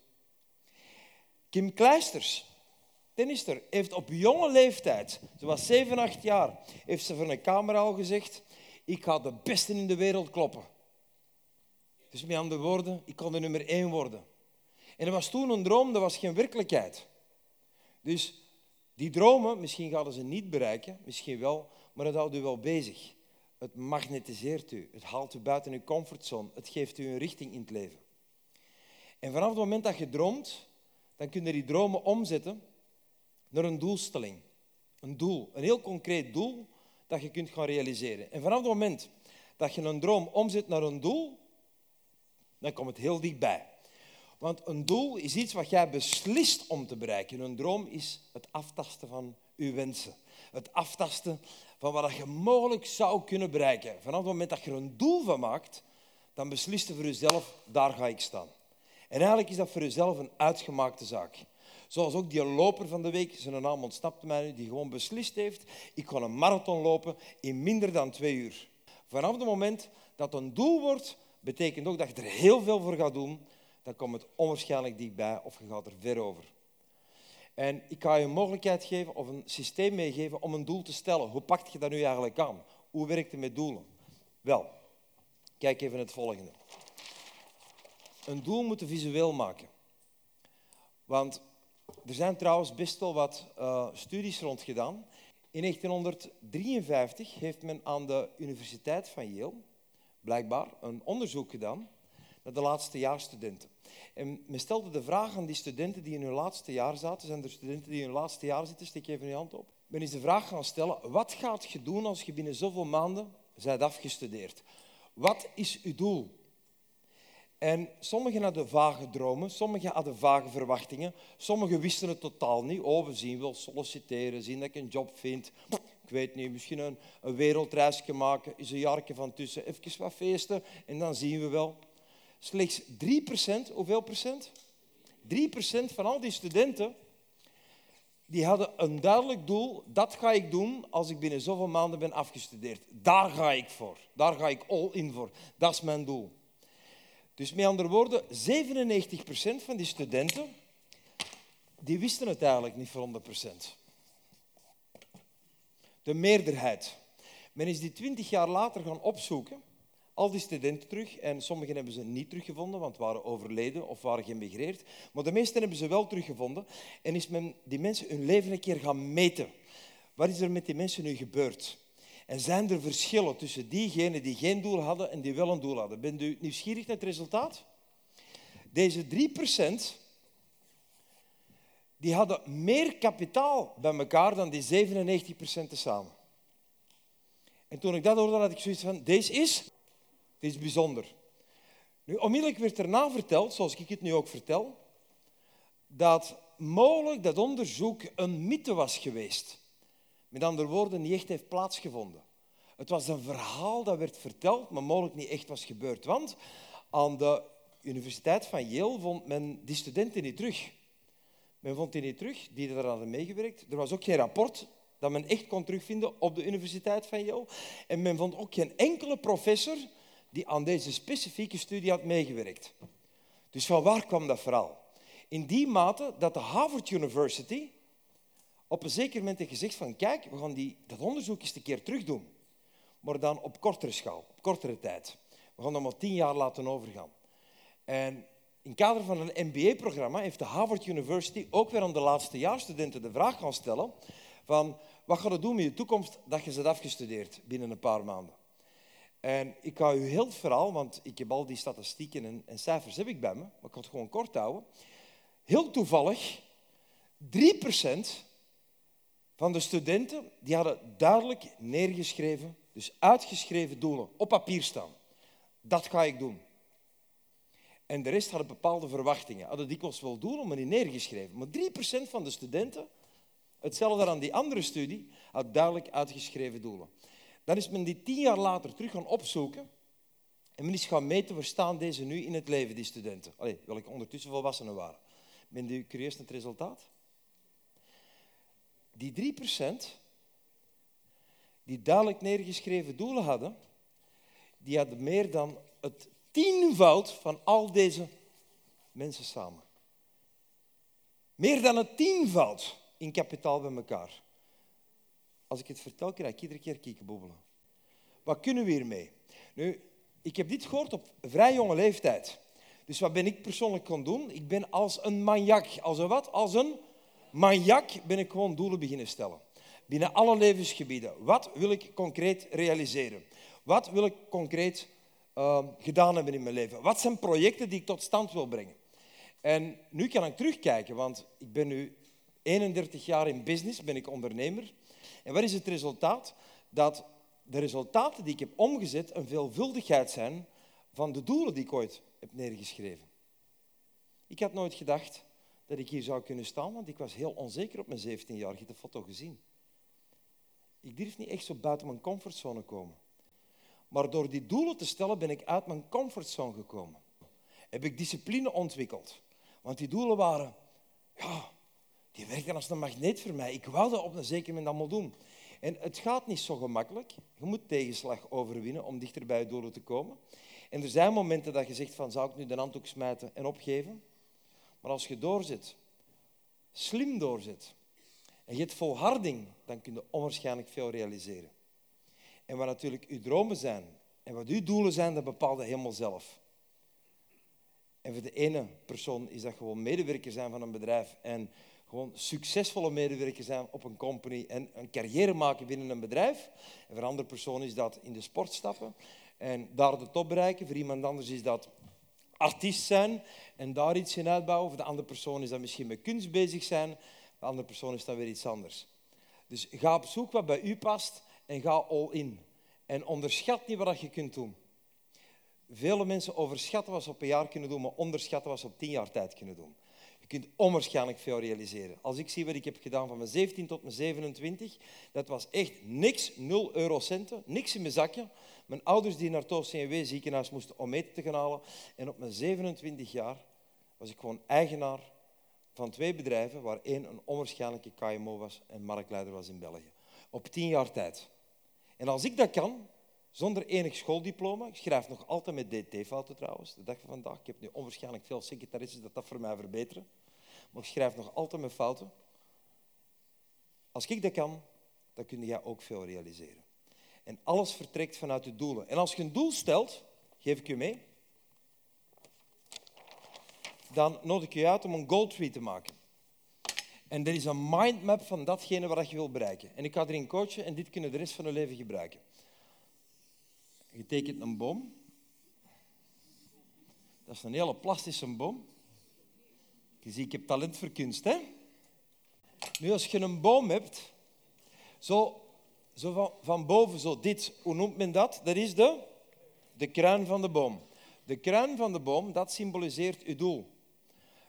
Kim Kleisters, tennister, heeft op jonge leeftijd, ze was 7, 8 jaar, heeft ze voor een camera al gezegd, ik ga de beste in de wereld kloppen. Dus met andere woorden, ik kon de nummer 1 worden. En dat was toen een droom, dat was geen werkelijkheid. Dus die dromen, misschien gaan ze niet bereiken, misschien wel, maar dat houdt u wel bezig. Het magnetiseert u, het haalt u buiten uw comfortzone, het geeft u een richting in het leven. En vanaf het moment dat je droomt, dan kun je die dromen omzetten naar een doelstelling. Een doel, een heel concreet doel dat je kunt gaan realiseren. En vanaf het moment dat je een droom omzet naar een doel, dan komt het heel dichtbij. Want een doel is iets wat jij beslist om te bereiken. Een droom is het aftasten van je wensen. Het aftasten van wat je mogelijk zou kunnen bereiken. Vanaf het moment dat je er een doel van maakt, dan beslist je voor jezelf, daar ga ik staan. En eigenlijk is dat voor jezelf een uitgemaakte zaak. Zoals ook die loper van de week, zijn naam ontsnapte mij nu, die gewoon beslist heeft, ik ga een marathon lopen in minder dan twee uur. Vanaf het moment dat een doel wordt, betekent ook dat je er heel veel voor gaat doen, dan komt het onwaarschijnlijk dichtbij of je gaat er ver over. En ik ga je een mogelijkheid geven of een systeem meegeven om een doel te stellen. Hoe pak je dat nu eigenlijk aan? Hoe werkt het met doelen? Wel, kijk even het volgende. Een doel moeten visueel maken. Want er zijn trouwens best wel wat uh, studies rond gedaan. In 1953 heeft men aan de Universiteit van Yale blijkbaar een onderzoek gedaan naar de laatste jaarstudenten. En men stelde de vraag aan die studenten die in hun laatste jaar zaten. Zijn er studenten die in hun laatste jaar zitten? Steek even je hand op. Men is de vraag gaan stellen, wat gaat je doen als je binnen zoveel maanden bent afgestudeerd? Wat is uw doel? En sommigen hadden vage dromen, sommigen hadden vage verwachtingen, sommigen wisten het totaal niet. Oh, we zien wel solliciteren, zien dat ik een job vind. Ik weet niet, misschien een, een wereldreisje maken, is een jaartje van tussen, even wat feesten en dan zien we wel. Slechts 3 procent, hoeveel procent? 3 procent van al die studenten die hadden een duidelijk doel. Dat ga ik doen als ik binnen zoveel maanden ben afgestudeerd. Daar ga ik voor. Daar ga ik all in voor. Dat is mijn doel. Dus met andere woorden, 97 procent van die studenten die wisten het eigenlijk niet voor 100 procent. De meerderheid. Men is die 20 jaar later gaan opzoeken al die studenten terug. En sommigen hebben ze niet teruggevonden, want waren overleden of waren geëmigreerd. Maar de meesten hebben ze wel teruggevonden. En is men die mensen hun leven een keer gaan meten. Wat is er met die mensen nu gebeurd? En zijn er verschillen tussen diegenen die geen doel hadden en die wel een doel hadden? Bent u nieuwsgierig naar het resultaat? Deze 3% die hadden meer kapitaal bij elkaar dan die 97% tezamen. En toen ik dat hoorde, had ik zoiets van, deze is dit is bijzonder. Nu, onmiddellijk werd erna verteld, zoals ik het nu ook vertel, dat mogelijk dat onderzoek een mythe was geweest. Met andere woorden, niet echt heeft plaatsgevonden. Het was een verhaal dat werd verteld, maar mogelijk niet echt was gebeurd. Want aan de Universiteit van Yale vond men die studenten niet terug. Men vond die niet terug, die er hadden meegewerkt. Er was ook geen rapport dat men echt kon terugvinden op de Universiteit van Yale. En men vond ook geen enkele professor die aan deze specifieke studie had meegewerkt. Dus van waar kwam dat verhaal? In die mate dat de Harvard University op een zeker moment heeft gezegd van kijk, we gaan die, dat onderzoek eens een keer terugdoen. Maar dan op kortere schaal, op kortere tijd. We gaan dat maar tien jaar laten overgaan. En in het kader van een MBA-programma heeft de Harvard University ook weer aan de laatste jaarstudenten de vraag gaan stellen van wat ga je doen met je toekomst dat je ze hebt afgestudeerd binnen een paar maanden. En ik ga u heel het verhaal, want ik heb al die statistieken en, en cijfers heb ik bij me, maar ik ga het gewoon kort houden. Heel toevallig, 3% van de studenten die hadden duidelijk neergeschreven, dus uitgeschreven doelen op papier staan. Dat ga ik doen. En de rest hadden bepaalde verwachtingen. Hadden dikwijls wel doelen, maar niet neergeschreven. Maar 3% van de studenten, hetzelfde aan die andere studie, had duidelijk uitgeschreven doelen. Dan is men die tien jaar later terug gaan opzoeken. En men is gaan meten, waar staan deze nu in het leven, die studenten. Allee, welke ondertussen volwassenen waren. Ben je curieus het resultaat? Die 3% die duidelijk neergeschreven doelen hadden, die hadden meer dan het tienvoud van al deze mensen samen. Meer dan het tienvoud in kapitaal bij elkaar. Als ik het vertel, krijg ik iedere keer kiekenbobbelen. Wat kunnen we hiermee? Nu, ik heb dit gehoord op vrij jonge leeftijd. Dus wat ben ik persoonlijk gaan doen? Ik ben als een maniak. Als een wat? Als een maniak ben ik gewoon doelen beginnen stellen. Binnen alle levensgebieden. Wat wil ik concreet realiseren? Wat wil ik concreet uh, gedaan hebben in mijn leven? Wat zijn projecten die ik tot stand wil brengen? En nu kan ik terugkijken, want ik ben nu 31 jaar in business, ben ik ondernemer. En wat is het resultaat? Dat de resultaten die ik heb omgezet een veelvuldigheid zijn van de doelen die ik ooit heb neergeschreven. Ik had nooit gedacht dat ik hier zou kunnen staan, want ik was heel onzeker op mijn 17 jaar. Je de foto gezien. Ik durf niet echt zo buiten mijn comfortzone komen. Maar door die doelen te stellen ben ik uit mijn comfortzone gekomen. Heb ik discipline ontwikkeld. Want die doelen waren, ja, die werken als een magneet voor mij. Ik wou dat op een zeker moment allemaal doen. En het gaat niet zo gemakkelijk. Je moet tegenslag overwinnen om dichter bij je doelen te komen. En er zijn momenten dat je zegt van, zou ik nu de handdoek smijten en opgeven? Maar als je doorzet, slim doorzet, en je hebt volharding, dan kun je onwaarschijnlijk veel realiseren. En wat natuurlijk uw dromen zijn en wat uw doelen zijn, dat bepaalt je helemaal zelf. En voor de ene persoon is dat gewoon medewerker zijn van een bedrijf en gewoon succesvolle medewerker zijn op een company en een carrière maken binnen een bedrijf. En voor een andere persoon is dat in de sport stappen en daar de top bereiken. Voor iemand anders is dat artiest zijn en daar iets in uitbouwen. Voor de andere persoon is dat misschien met kunst bezig zijn. De andere persoon is dan weer iets anders. Dus ga op zoek wat bij u past en ga all in. En onderschat niet wat je kunt doen. Vele mensen overschatten wat ze op een jaar kunnen doen, maar onderschatten wat ze op tien jaar tijd kunnen doen. Kunt onwaarschijnlijk veel realiseren. Als ik zie wat ik heb gedaan van mijn 17 tot mijn 27, dat was echt niks, 0 eurocenten, niks in mijn zakje. Mijn ouders die naar het CNW ziekenhuis moesten om eten te gaan halen. En op mijn 27 jaar was ik gewoon eigenaar van twee bedrijven, waar één een onwaarschijnlijke KMO was en marktleider was in België. Op tien jaar tijd. En als ik dat kan, zonder enig schooldiploma, ik schrijf nog altijd met DT-fouten trouwens, de dag van vandaag, ik heb nu onwaarschijnlijk veel secretaristen dat dat voor mij verbeteren, maar ik schrijf nog altijd met fouten. Als ik dat kan, dan kun jij ook veel realiseren. En alles vertrekt vanuit de doelen. En als je een doel stelt, geef ik je mee, dan nodig ik je uit om een goaltree te maken. En dat is een mindmap van datgene wat je wil bereiken. En ik ga erin coachen en dit kunnen de rest van je leven gebruiken. Je tekent een boom. Dat is een hele plastische boom. Je ziet, ik heb talent voor kunst, hè? Nu, als je een boom hebt, zo, zo van, boven, zo dit, hoe noemt men dat? Dat is de, de kruin van de boom. De kruin van de boom, dat symboliseert uw doel.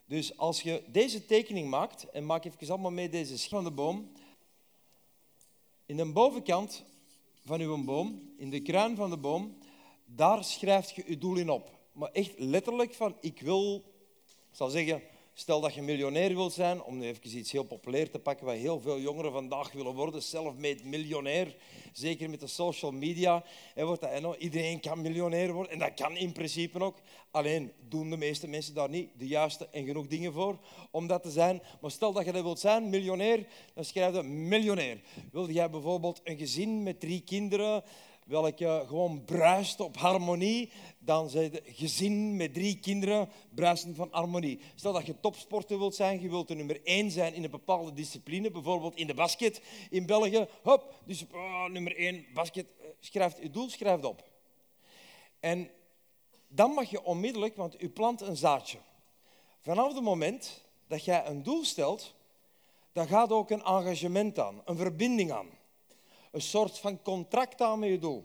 Dus als je deze tekening maakt, en maak even allemaal mee deze van de boom. In de bovenkant van uw boom, in de kruin van de boom, daar schrijft je je doel in op. Maar echt letterlijk van, ik wil, ik zal zeggen, stel dat je miljonair wilt zijn, om nu even iets heel populair te pakken, wat heel veel jongeren vandaag willen worden, self-made miljonair, zeker met de social media, hè, wordt dat, iedereen kan miljonair worden en dat kan in principe ook. Alleen doen de meeste mensen daar niet de juiste en genoeg dingen voor om dat te zijn. Maar stel dat je dat wilt zijn, miljonair, dan schrijf je miljonair. Wil jij bijvoorbeeld een gezin met drie kinderen, welke gewoon bruist op harmonie, dan zijn gezin met drie kinderen bruisen van harmonie. Stel dat je topsporter wilt zijn, je wilt de nummer één zijn in een bepaalde discipline, bijvoorbeeld in de basket in België. Hop, dus oh, nummer één, basket, eh, schrijf je doel, schrijf het op. En dan mag je onmiddellijk, want u plant een zaadje. Vanaf het moment dat jij een doel stelt, dan gaat ook een engagement aan, een verbinding aan een soort van contract aan met je doel.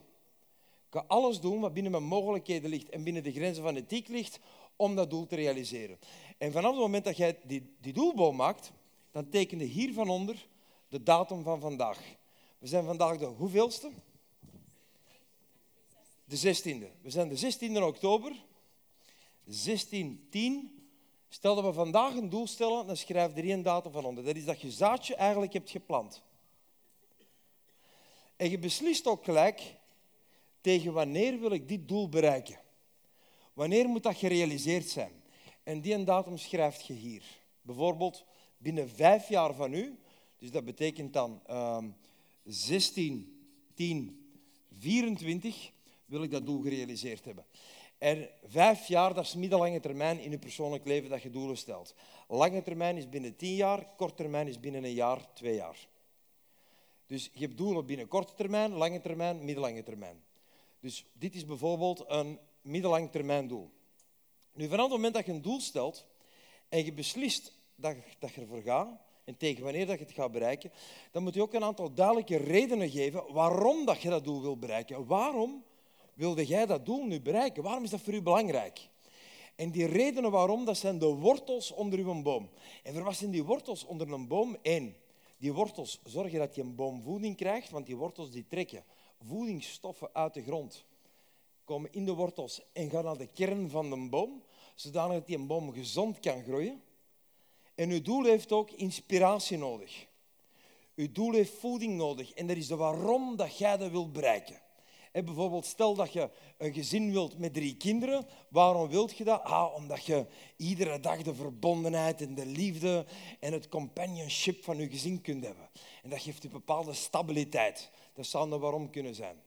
Alles doen wat binnen mijn mogelijkheden ligt en binnen de grenzen van ethiek ligt om dat doel te realiseren. En vanaf het moment dat jij die, die doelboom maakt, dan teken je hier van onder de datum van vandaag. We zijn vandaag de hoeveelste? De 16e. We zijn de 16e oktober. 1610. Stel dat we vandaag een doel stellen, dan schrijf er één datum van onder. Dat is dat je zaadje eigenlijk hebt geplant. En je beslist ook gelijk tegen wanneer wil ik dit doel bereiken. Wanneer moet dat gerealiseerd zijn? En die datum schrijft je hier. Bijvoorbeeld binnen vijf jaar van u, dus dat betekent dan uh, 16, 10, 24, wil ik dat doel gerealiseerd hebben. En vijf jaar, dat is middellange termijn in je persoonlijk leven dat je doelen stelt. Lange termijn is binnen tien jaar, kort termijn is binnen een jaar, twee jaar. Dus je hebt doelen binnen korte termijn, lange termijn, middellange termijn. Dus dit is bijvoorbeeld een middellang termijn doel. Nu, vanaf het moment dat je een doel stelt en je beslist dat, dat je ervoor gaat en tegen wanneer dat je het gaat bereiken, dan moet je ook een aantal duidelijke redenen geven waarom dat je dat doel wil bereiken. Waarom wilde jij dat doel nu bereiken? Waarom is dat voor u belangrijk? En die redenen waarom, dat zijn de wortels onder uw boom. En voor wat die wortels onder een boom? Eén, die wortels zorgen dat je een boom voeding krijgt, want die wortels die trekken voedingsstoffen uit de grond, komen in de wortels en gaan naar de kern van de boom, zodanig dat die boom gezond kan groeien. En uw doel heeft ook inspiratie nodig. Uw doel heeft voeding nodig en dat is de waarom dat jij dat wilt bereiken bijvoorbeeld, stel dat je een gezin wilt met drie kinderen. Waarom wilt je dat? Ah, omdat je iedere dag de verbondenheid en de liefde en het companionship van je gezin kunt hebben. En dat geeft een bepaalde stabiliteit. Dat zou een waarom kunnen zijn.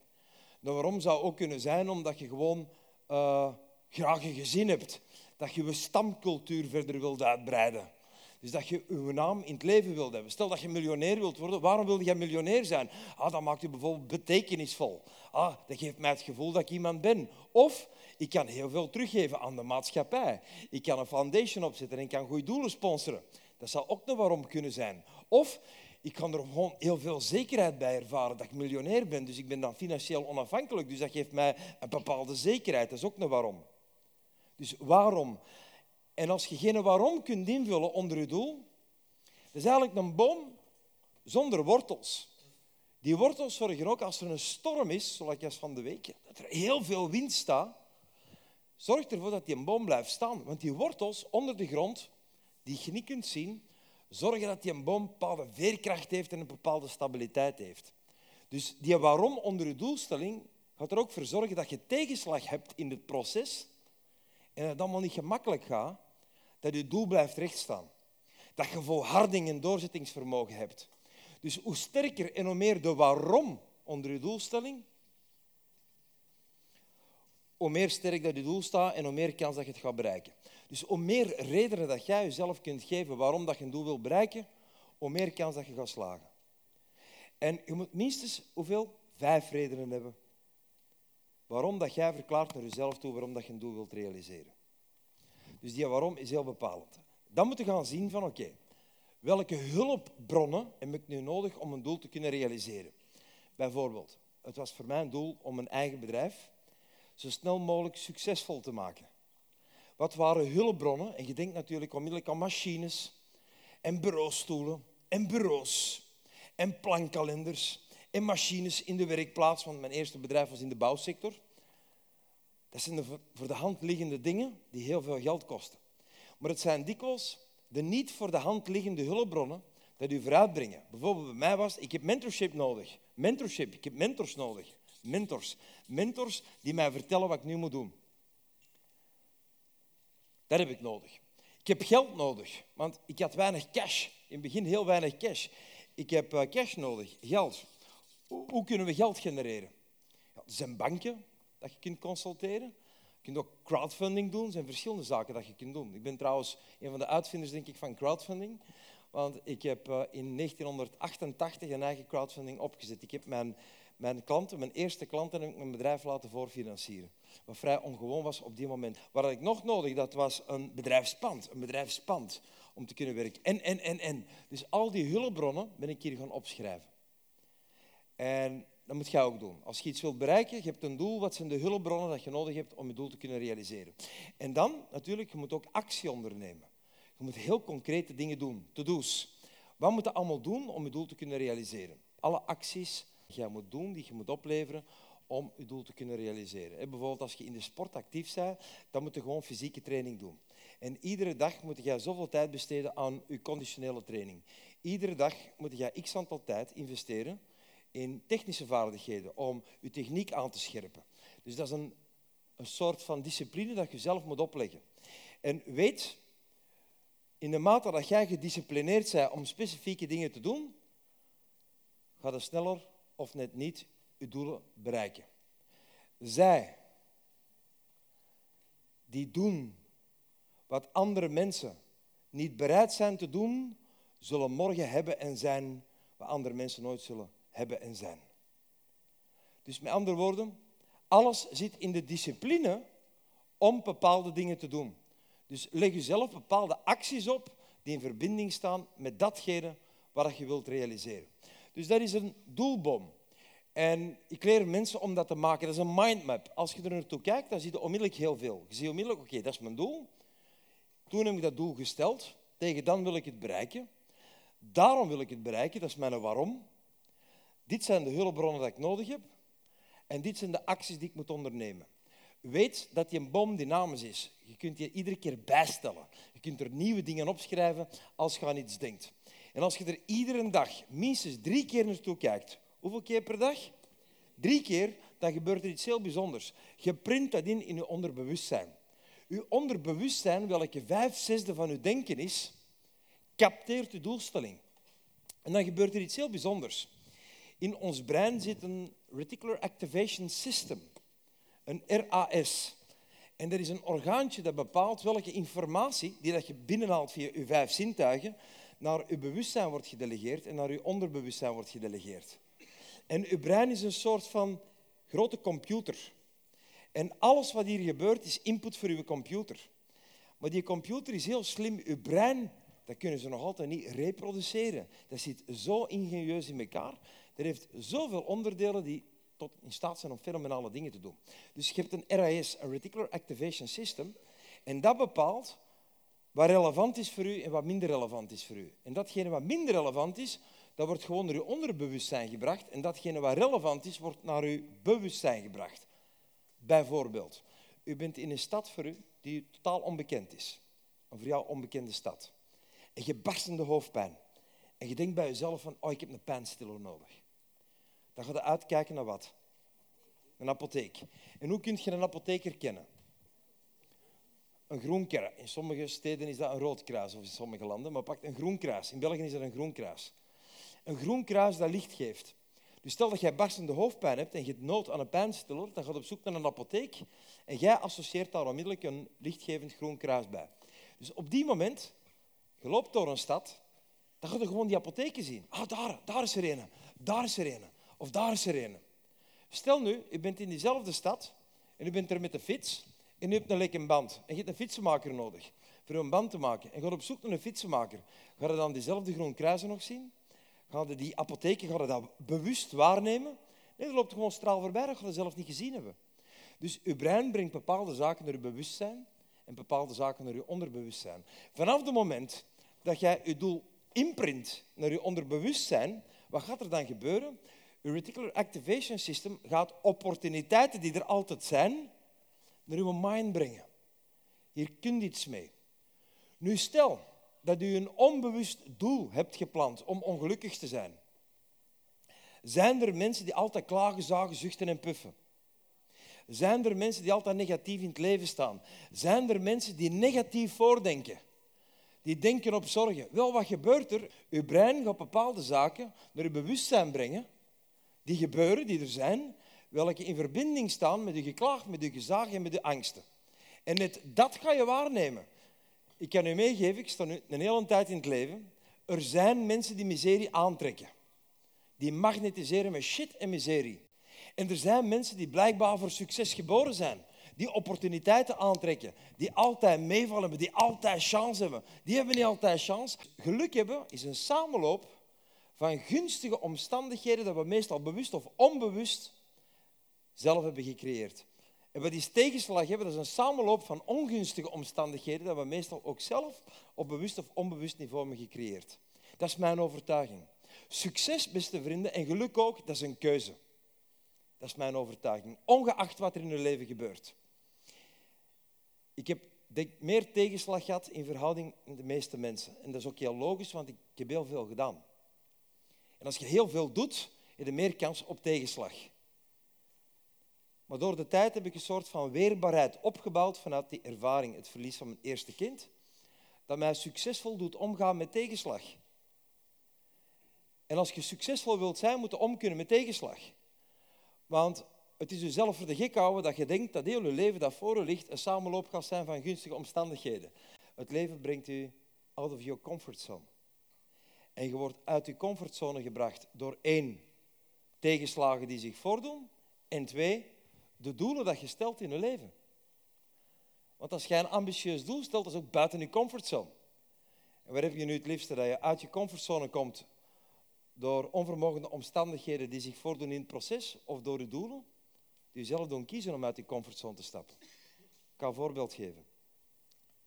De waarom zou ook kunnen zijn omdat je gewoon uh, graag een gezin hebt. Dat je je stamcultuur verder wilt uitbreiden. Dus dat je je naam in het leven wilt hebben. Stel dat je miljonair wilt worden, waarom wil je miljonair zijn? Ah, dat maakt je bijvoorbeeld betekenisvol. Ah, dat geeft mij het gevoel dat ik iemand ben. Of ik kan heel veel teruggeven aan de maatschappij. Ik kan een foundation opzetten en ik kan goede doelen sponsoren. Dat zou ook nog waarom kunnen zijn. Of ik kan er gewoon heel veel zekerheid bij ervaren dat ik miljonair ben. Dus ik ben dan financieel onafhankelijk. Dus dat geeft mij een bepaalde zekerheid. Dat is ook nog waarom. Dus waarom? En als je geen waarom kunt invullen onder je doel, dat is eigenlijk een boom zonder wortels. Die wortels zorgen ook als er een storm is, zoals als van de week, dat er heel veel wind staat, zorgt ervoor dat die een boom blijft staan. Want die wortels onder de grond, die je niet kunt zien, zorgen dat die een boom bepaalde veerkracht heeft en een bepaalde stabiliteit heeft. Dus die waarom onder je doelstelling gaat er ook voor zorgen dat je tegenslag hebt in het proces en het allemaal niet gemakkelijk gaat, dat je doel blijft rechtstaan. Dat je volharding en doorzettingsvermogen hebt. Dus hoe sterker en hoe meer de waarom onder je doelstelling, hoe meer sterk dat je doel staat en hoe meer kans dat je het gaat bereiken. Dus hoe meer redenen dat jij jezelf kunt geven waarom dat je een doel wil bereiken, hoe meer kans dat je gaat slagen. En je moet minstens hoeveel? Vijf redenen hebben. Waarom dat jij verklaart naar jezelf toe waarom dat je een doel wilt realiseren. Dus die waarom is heel bepalend. Dan moet je gaan zien van oké, welke hulpbronnen heb ik nu nodig om een doel te kunnen realiseren? Bijvoorbeeld, het was voor mij een doel om een eigen bedrijf zo snel mogelijk succesvol te maken. Wat waren hulpbronnen? En je denkt natuurlijk onmiddellijk aan machines en bureaustoelen en bureaus en plankalenders en machines in de werkplaats, want mijn eerste bedrijf was in de bouwsector. Dat zijn de voor de hand liggende dingen die heel veel geld kosten. Maar het zijn dikwijls de niet voor de hand liggende hulpbronnen dat u vooruitbrengen. Bijvoorbeeld bij mij was, ik heb mentorship nodig. Mentorship, ik heb mentors nodig. Mentors. Mentors die mij vertellen wat ik nu moet doen. Dat heb ik nodig. Ik heb geld nodig, want ik had weinig cash. In het begin heel weinig cash. Ik heb eh, cash nodig, geld. Hoe kunnen we geld genereren? Ja, er zijn banken dat je kunt consulteren. Je kunt ook crowdfunding doen. Er zijn verschillende zaken dat je kunt doen. Ik ben trouwens een van de uitvinders denk ik, van crowdfunding. Want ik heb eh, in 1988 een eigen crowdfunding opgezet. Ik heb mijn, mijn klanten, mijn eerste klanten, heb ik mijn bedrijf laten voorfinancieren. Wat vrij ongewoon was op die moment. Wat had ik nog nodig? Dat was een bedrijfspand. Een bedrijfspand om te kunnen werken. En, en, en, en. Dus al die hulpbronnen ben ik hier gaan opschrijven. En dat moet jij ook doen. Als je iets wilt bereiken, je hebt een doel, wat zijn de hulpbronnen dat je nodig hebt om je doel te kunnen realiseren. En dan, natuurlijk, je moet ook actie ondernemen. Je moet heel concrete dingen doen, to-do's. Wat moet je allemaal doen om je doel te kunnen realiseren? Alle acties je moet doen, die je moet opleveren om je doel te kunnen realiseren. Bijvoorbeeld als je in de sport actief bent, dan moet je gewoon fysieke training doen. En iedere dag moet je zoveel tijd besteden aan je conditionele training. Iedere dag moet je x aantal tijd investeren in technische vaardigheden om je techniek aan te scherpen. Dus dat is een, een soort van discipline dat je zelf moet opleggen. En weet, in de mate dat jij gedisciplineerd bent om specifieke dingen te doen, gaat het sneller of net niet je doelen bereiken. Zij die doen wat andere mensen niet bereid zijn te doen, zullen morgen hebben en zijn wat andere mensen nooit zullen hebben en zijn. Dus met andere woorden, alles zit in de discipline om bepaalde dingen te doen. Dus leg jezelf bepaalde acties op die in verbinding staan met datgene wat je wilt realiseren. Dus dat is een doelboom. En ik leer mensen om dat te maken. Dat is een mindmap. Als je er naartoe kijkt, dan zie je onmiddellijk heel veel. Je ziet onmiddellijk, oké, dat is mijn doel. Toen heb ik dat doel gesteld. Tegen dan wil ik het bereiken. Daarom wil ik het bereiken. Dat is mijn waarom. Dit zijn de hulpbronnen die ik nodig heb. En dit zijn de acties die ik moet ondernemen. Weet dat die een boom dynamisch is. Je kunt je iedere keer bijstellen. Je kunt er nieuwe dingen opschrijven als je aan iets denkt. En als je er iedere dag minstens drie keer naartoe kijkt, hoeveel keer per dag? Drie keer, dan gebeurt er iets heel bijzonders. Je print dat in in je onderbewustzijn. Uw onderbewustzijn, welke vijf zesde van uw denken is, capteert uw doelstelling. En dan gebeurt er iets heel bijzonders. In ons brein zit een Reticular Activation System, een RAS. En dat is een orgaantje dat bepaalt welke informatie die dat je binnenhaalt via je vijf zintuigen naar je bewustzijn wordt gedelegeerd en naar je onderbewustzijn wordt gedelegeerd. En je brein is een soort van grote computer. En alles wat hier gebeurt is input voor uw computer. Maar die computer is heel slim. Uw brein, dat kunnen ze nog altijd niet reproduceren. Dat zit zo ingenieus in elkaar. Dat heeft zoveel onderdelen die tot in staat zijn om fenomenale dingen te doen. Dus je hebt een RAS, een Reticular Activation System. En dat bepaalt wat relevant is voor u en wat minder relevant is voor u. En datgene wat minder relevant is, dat wordt gewoon naar uw onderbewustzijn gebracht. En datgene wat relevant is, wordt naar uw bewustzijn gebracht. Bijvoorbeeld, u bent in een stad voor u die totaal onbekend is. Een voor jou onbekende stad. En je barstende hoofdpijn. En je denkt bij jezelf van, oh, ik heb een pijnstiller nodig. Dan ga je uitkijken naar wat? Een apotheek. En hoe kun je een apotheker kennen? Een groen kruis. In sommige steden is dat een rood kruis, of in sommige landen, maar pak een groen kruis. In België is dat een groen kruis. Een groen kruis dat licht geeft. Dus stel dat jij barstende hoofdpijn hebt en je hebt nood aan een pijnstiller, dan gaat op zoek naar een apotheek en jij associeert daar onmiddellijk een lichtgevend groen kruis bij. Dus op die moment, je loopt door een stad, dan ga je gewoon die apotheken zien. Ah, daar, daar is er een, daar is er een, of daar is er een. Stel nu, je bent in diezelfde stad en je bent er met de fiets en je hebt een lekke band. En je hebt een fietsenmaker nodig voor een band te maken. En je gaat op zoek naar een fietsenmaker. Ga je dan diezelfde groen kruisen nog zien? Ga je die apotheken ga je dat bewust waarnemen? Nee, dat loopt gewoon straal voorbij, dat je dat zelf niet gezien hebben. Dus je brein brengt bepaalde zaken naar je bewustzijn en bepaalde zaken naar je onderbewustzijn. Vanaf het moment dat jij je doel imprint naar je onderbewustzijn, wat gaat er dan gebeuren? Uw reticular activation system gaat opportuniteiten die er altijd zijn, naar uw mind brengen. Hier kunt iets mee. Nu stel dat u een onbewust doel hebt gepland om ongelukkig te zijn. Zijn er mensen die altijd klagen, zagen, zuchten en puffen? Zijn er mensen die altijd negatief in het leven staan? Zijn er mensen die negatief voordenken? Die denken op zorgen. Wel, wat gebeurt er? Uw brein gaat bepaalde zaken naar uw bewustzijn brengen, die gebeuren, die er zijn, welke in verbinding staan met uw geklaag, met uw gezag en met uw angsten. En net dat ga je waarnemen. Ik kan u meegeven, ik sta nu een hele tijd in het leven. Er zijn mensen die miserie aantrekken. Die magnetiseren met shit en miserie. En er zijn mensen die blijkbaar voor succes geboren zijn. Die opportuniteiten aantrekken. Die altijd meevallen die altijd chance hebben. Die hebben niet altijd chance. Geluk hebben is een samenloop van gunstige omstandigheden dat we meestal bewust of onbewust zelf hebben gecreëerd. En wat die tegenslag hebben, dat is een samenloop van ongunstige omstandigheden dat we meestal ook zelf op bewust of onbewust niveau hebben gecreëerd. Dat is mijn overtuiging. Succes, beste vrienden, en geluk ook, dat is een keuze. Dat is mijn overtuiging, ongeacht wat er in uw leven gebeurt. Ik heb meer tegenslag gehad in verhouding met de meeste mensen. En dat is ook heel logisch, want ik heb heel veel gedaan. En als je heel veel doet, heb je meer kans op tegenslag. Maar door de tijd heb ik een soort van weerbaarheid opgebouwd vanuit die ervaring, het verlies van mijn eerste kind, dat mij succesvol doet omgaan met tegenslag. En als je succesvol wilt zijn, moet je omkunnen met tegenslag. Want het is jezelf voor de gek houden dat je denkt dat heel je leven dat voor je ligt een samenloop gaat zijn van gunstige omstandigheden. Het leven brengt u out of your comfort zone. En je wordt uit je comfortzone gebracht door één, tegenslagen die zich voordoen, en twee, de doelen dat je stelt in je leven. Want als jij een ambitieus doel stelt, dat is ook buiten je comfortzone. En waar heb je nu het liefste? Dat je uit je comfortzone komt door onvermogende omstandigheden die zich voordoen in het proces of door je doelen, die je zelf doen kiezen om uit die comfortzone te stappen. Ik kan een voorbeeld geven.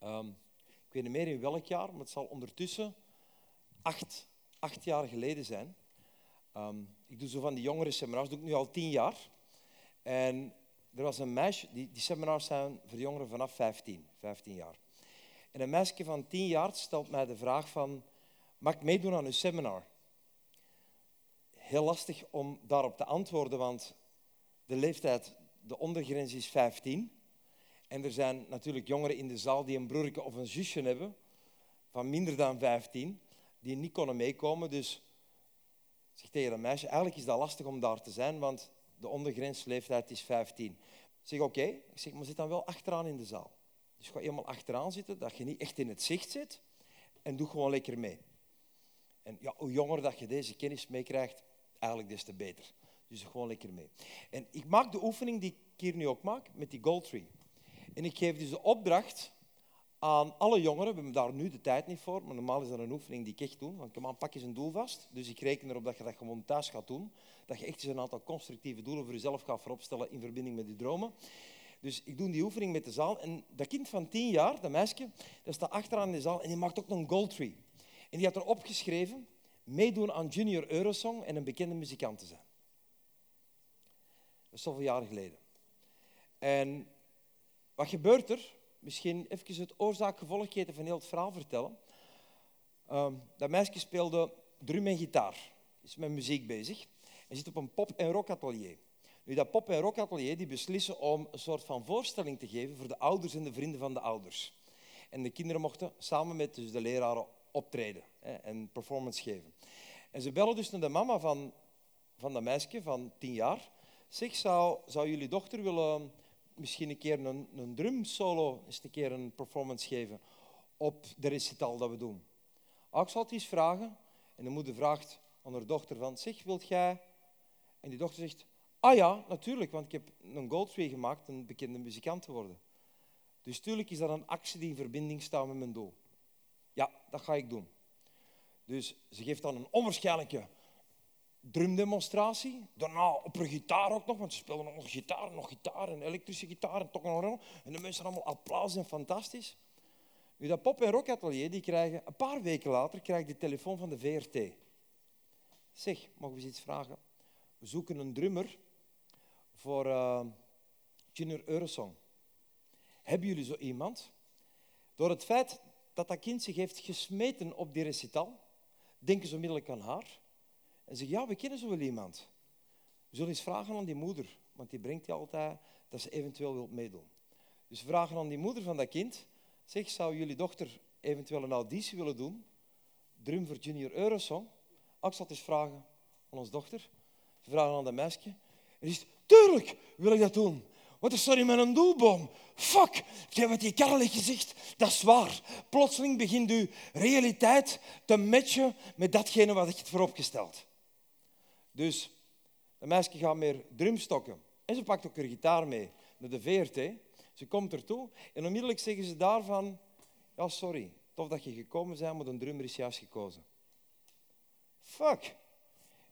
Um, ik weet niet meer in welk jaar, maar het zal ondertussen acht, acht jaar geleden zijn. Um, ik doe zo van die jongere seminars, doe ik nu al tien jaar. En er was een meisje, die, die seminars zijn voor jongeren vanaf 15, 15 jaar. En een meisje van 10 jaar stelt mij de vraag van, mag ik meedoen aan uw seminar? Heel lastig om daarop te antwoorden, want de leeftijd, de ondergrens is 15. En er zijn natuurlijk jongeren in de zaal die een broertje of een zusje hebben van minder dan 15, die niet konden meekomen. Dus ik zeg tegen dat meisje, eigenlijk is dat lastig om daar te zijn, want de ondergrensleeftijd is 15. Ik zeg, oké. Ik zeg, maar zit dan wel achteraan in de zaal. Dus ga eenmaal achteraan zitten, dat je niet echt in het zicht zit. En doe gewoon lekker mee. En ja, hoe jonger dat je deze kennis meekrijgt, eigenlijk des te beter. Dus gewoon lekker mee. En ik maak de oefening die ik hier nu ook maak, met die gold tree. En ik geef dus de opdracht aan alle jongeren. We hebben daar nu de tijd niet voor, maar normaal is dat een oefening die ik echt doe. Want kom aan, pak eens een doel vast. Dus ik reken erop dat je dat gewoon thuis gaat doen. Dat je echt eens een aantal constructieve doelen voor jezelf gaat vooropstellen in verbinding met die dromen. Dus ik doe die oefening met de zaal. En dat kind van tien jaar, dat meisje, dat staat achteraan in de zaal en die maakt ook nog een gold tree. En die had erop geschreven, meedoen aan Junior Eurosong en een bekende muzikant te zijn. Dat is zoveel jaren geleden. En wat gebeurt er? Misschien even het oorzaak-gevolgketen van heel het verhaal vertellen. Um, dat meisje speelde drum en gitaar, is met muziek bezig en zit op een pop- en rockatelier. Nu, dat pop- en rockatelier die beslissen om een soort van voorstelling te geven voor de ouders en de vrienden van de ouders. En de kinderen mochten samen met dus de leraren optreden hè, en performance geven. En ze bellen dus naar de mama van, van dat meisje van tien jaar. Zeg, zou, zou jullie dochter willen misschien een keer een, een drum solo, eens een keer een performance geven op de recital dat we doen. Ah, ik zal het vragen. En de moeder vraagt aan haar dochter van, zeg, wilt jij? En die dochter zegt, ah ja, natuurlijk, want ik heb een Goldtree gemaakt, een bekende muzikant te worden. Dus tuurlijk is dat een actie die in verbinding staat met mijn doel. Ja, dat ga ik doen. Dus ze geeft dan een onwaarschijnlijke drumdemonstratie. Daarna op een gitaar ook nog, want ze speelden nog gitaar, nog gitaar, en elektrische gitaar en toch nog En de mensen allemaal applaus en fantastisch. Nu, dat pop- en rockatelier, die krijgen, een paar weken later, krijg de telefoon van de VRT. Zeg, mogen we eens iets vragen? we zoeken een drummer voor uh, Junior Eurosong. Hebben jullie zo iemand? Door het feit dat dat kind zich heeft gesmeten op die recital, denken ze onmiddellijk aan haar. En zeggen, ja, we kennen zo wel iemand. We zullen eens vragen aan die moeder, want die brengt die altijd dat ze eventueel wil meedoen. Dus we vragen aan die moeder van dat kind, zeg, zou jullie dochter eventueel een auditie willen doen? Drum voor Junior Eurosong. Zal het eens vragen aan onze dochter. Ze vragen aan dat meisje. En zegt, tuurlijk wil ik dat doen. Wat is sorry met een doelboom? Fuck, heb wat die Karel heeft gezegd, dat is waar. Plotseling begint uw realiteit te matchen met datgene wat ik het voor opgesteld. Dus de meisje gaat meer drumstokken. En ze pakt ook haar gitaar mee naar de VRT. Ze komt ertoe en onmiddellijk zeggen ze daarvan... Ja, sorry, tof dat je gekomen bent, maar een drummer is juist gekozen. Fuck.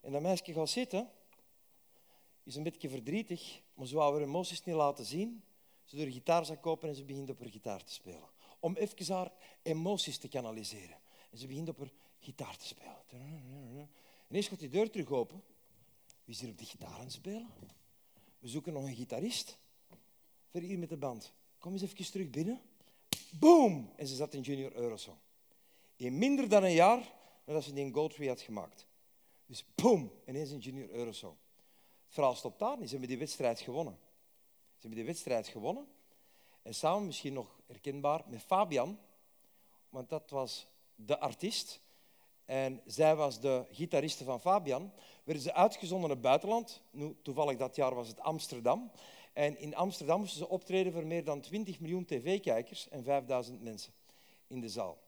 En dat meisje gaat zitten, is een beetje verdrietig, maar ze wou haar emoties niet laten zien. Ze doet haar gitaarzak kopen en ze begint op haar gitaar te spelen. Om even haar emoties te kanaliseren. En ze begint op haar gitaar te spelen. Ineens gaat die deur terug open. Wie is op de gitaar spelen? We zoeken nog een gitarist. Voor hier met de band. Kom eens even terug binnen. Boom! En ze zat in Junior Eurosong. In minder dan een jaar nadat ze die Goldtree had gemaakt. Dus boom! Ineens in Junior Eurosong. Het verhaal stopt daar niet. Ze hebben die wedstrijd gewonnen. Ze hebben die wedstrijd gewonnen. En samen misschien nog herkenbaar met Fabian. Want dat was de artiest. En zij was de gitariste van Fabian. Werden ze uitgezonden naar het buitenland. Nu, toevallig dat jaar was het Amsterdam. En in Amsterdam moesten ze optreden voor meer dan 20 miljoen tv-kijkers en 5000 mensen in de zaal.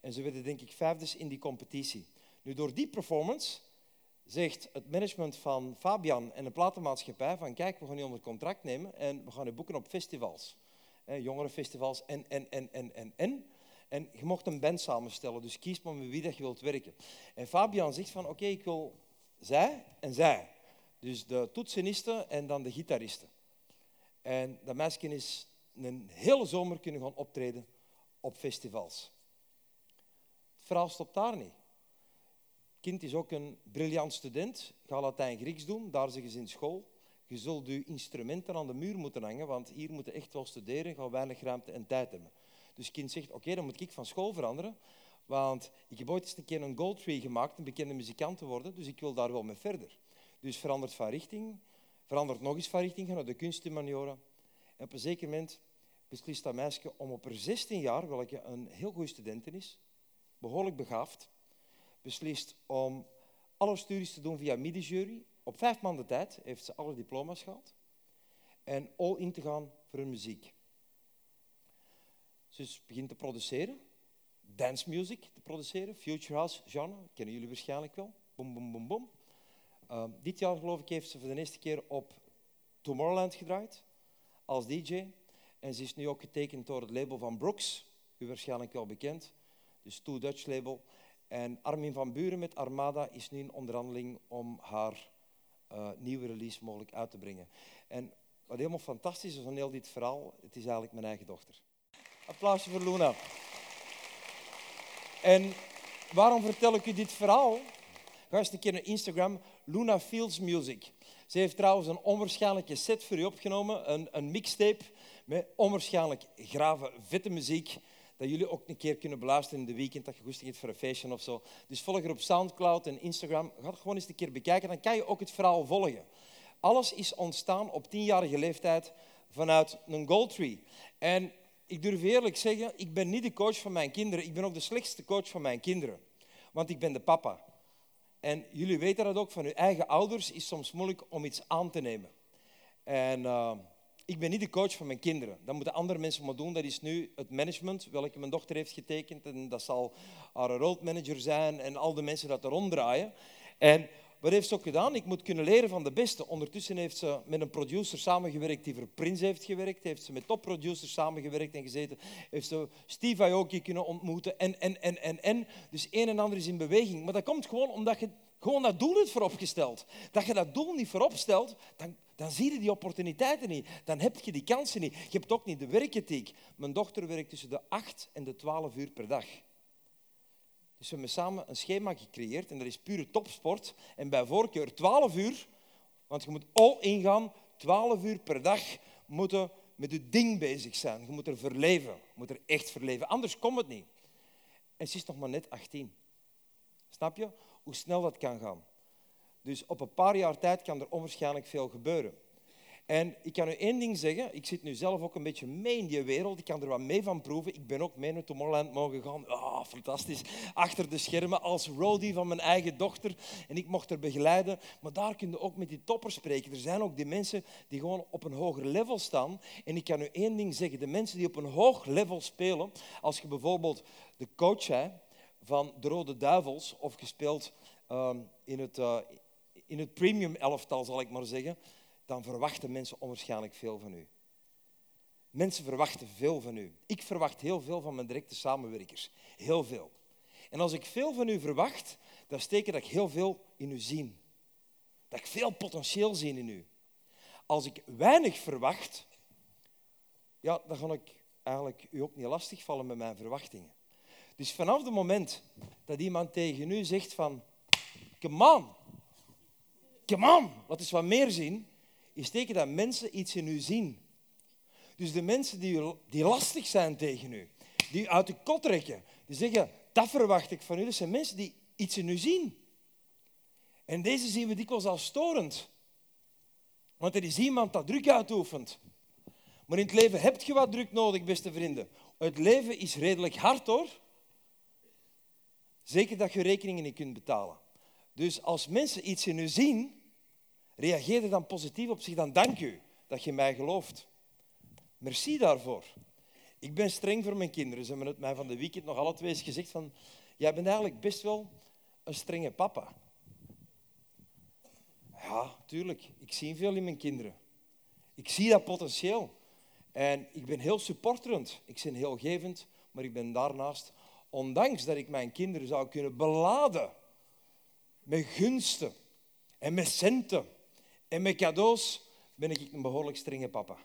En ze werden denk ik vijfdes in die competitie. Nu, door die performance zegt het management van Fabian en de platenmaatschappij van kijk, we gaan je onder contract nemen en we gaan je boeken op festivals. jongerenfestivals en, en, en, en, en, en. En je mocht een band samenstellen, dus kies maar met wie dat je wilt werken. En Fabian zegt van oké, ik wil zij en zij. Dus de toetsenisten en dan de gitaristen. En dat meisje is een hele zomer kunnen gaan optreden op festivals. Het verhaal stopt daar niet. Het kind is ook een briljant student. Ga Latijn-Grieks doen, daar zeggen ze in school. Je zult je instrumenten aan de muur moeten hangen, want hier moeten echt wel studeren, ga weinig ruimte en tijd hebben. Dus het kind zegt, oké, dan moet ik van school veranderen, want ik heb ooit eens een keer een Goldtree gemaakt, een bekende muzikant te worden, dus ik wil daar wel mee verder. Dus verandert van richting, verandert nog eens van richting, naar de kunsthumaniora. En op een zeker moment beslist dat meisje om op haar 16 jaar, welke een heel goede student is, behoorlijk begaafd, beslist om alle studies te doen via midi-jury. Op vijf maanden tijd heeft ze alle diploma's gehad. En all in te gaan voor hun muziek. Ze begint te produceren, dance music te produceren, future house genre, kennen jullie waarschijnlijk wel. Boom, boom, boom, boom. Uh, dit jaar, geloof ik, heeft ze voor de eerste keer op Tomorrowland gedraaid als DJ. En ze is nu ook getekend door het label van Brooks, u waarschijnlijk wel bekend. Dus Two Dutch label. En Armin van Buren met Armada is nu in onderhandeling om haar uh, nieuwe release mogelijk uit te brengen. En wat helemaal fantastisch is van heel dit verhaal, het is eigenlijk mijn eigen dochter. Applausje voor Luna. En waarom vertel ik u dit verhaal? Ga eens een keer naar Instagram, Luna Fields Music. Ze heeft trouwens een onwaarschijnlijke set voor u opgenomen, een, een mixtape met onwaarschijnlijk grave, vette muziek dat jullie ook een keer kunnen beluisteren in de weekend, dat je goesting hebt voor een feestje of zo. Dus volg er op Soundcloud en Instagram. Ga het gewoon eens een keer bekijken, dan kan je ook het verhaal volgen. Alles is ontstaan op tienjarige leeftijd vanuit een Goldtree. En ik durf eerlijk zeggen, ik ben niet de coach van mijn kinderen. Ik ben ook de slechtste coach van mijn kinderen. Want ik ben de papa. En jullie weten dat ook van uw eigen ouders, is soms moeilijk om iets aan te nemen. En uh, ik ben niet de coach van mijn kinderen. Dat moeten andere mensen maar doen. Dat is nu het management, welke mijn dochter heeft getekend. En dat zal haar roadmanager zijn en al de mensen dat er ronddraaien. En wat heeft ze ook gedaan? Ik moet kunnen leren van de beste. Ondertussen heeft ze met een producer samengewerkt die voor Prince heeft gewerkt. Heeft ze met topproducers samengewerkt en gezeten. Heeft ze Steve Aoki kunnen ontmoeten. En, en, en, en, en. Dus een en ander is in beweging. Maar dat komt gewoon omdat je gewoon dat doel hebt vooropgesteld. Dat je dat doel niet voorop stelt, dan, dan zie je die opportuniteiten niet. Dan heb je die kansen niet. Je hebt ook niet de werkethiek. Mijn dochter werkt tussen de 8 en de 12 uur per dag. Dus we hebben samen een schema gecreëerd en dat is pure topsport. En bij voorkeur 12 uur, Want je moet all ingaan, 12 uur per dag moeten met je ding bezig zijn. Je moet er verleven, je moet er echt verleven. Anders komt het niet. En ze is nog maar net 18. Snap je hoe snel dat kan gaan? Dus op een paar jaar tijd kan er onwaarschijnlijk veel gebeuren. En ik kan u één ding zeggen. Ik zit nu zelf ook een beetje mee in die wereld. Ik kan er wat mee van proeven. Ik ben ook mee naar Tomorrowland mogen gaan. Ah, fantastisch. Achter de schermen als roadie van mijn eigen dochter. En ik mocht er begeleiden. Maar daar kun je ook met die toppers spreken. Er zijn ook die mensen die gewoon op een hoger level staan. En ik kan u één ding zeggen. De mensen die op een hoog level spelen. Als je bijvoorbeeld de coach bent van de Rode Duivels. Of gespeeld uh, in, het, uh, in het premium elftal, zal ik maar zeggen dan verwachten mensen onwaarschijnlijk veel van u. Mensen verwachten veel van u. Ik verwacht heel veel van mijn directe samenwerkers. Heel veel. En als ik veel van u verwacht, dan steken dat ik heel veel in u zie. Dat ik veel potentieel zie in u. Als ik weinig verwacht, ja, dan ga ik eigenlijk u ook niet lastigvallen met mijn verwachtingen. Dus vanaf het moment dat iemand tegen u zegt van, come on, come on, laat eens wat meer zien, is teken dat mensen iets in u zien. Dus de mensen die, die lastig zijn tegen u, die uit de kot trekken, die zeggen, dat verwacht ik van u, dat zijn mensen die iets in u zien. En deze zien we dikwijls als storend. Want er is iemand dat druk uitoefent. Maar in het leven heb je wat druk nodig, beste vrienden. Het leven is redelijk hard hoor. Zeker dat je rekeningen niet kunt betalen. Dus als mensen iets in u zien, Reageer er dan positief op zich, dan dank u dat je mij gelooft. Merci daarvoor. Ik ben streng voor mijn kinderen. Ze hebben het mij van de weekend nog alle twee eens gezegd van, jij bent eigenlijk best wel een strenge papa. Ja, tuurlijk. Ik zie veel in mijn kinderen. Ik zie dat potentieel. En ik ben heel supporterend. Ik ben heel gevend, maar ik ben daarnaast, ondanks dat ik mijn kinderen zou kunnen beladen met gunsten en met centen en met cadeaus ben ik een behoorlijk strenge papa.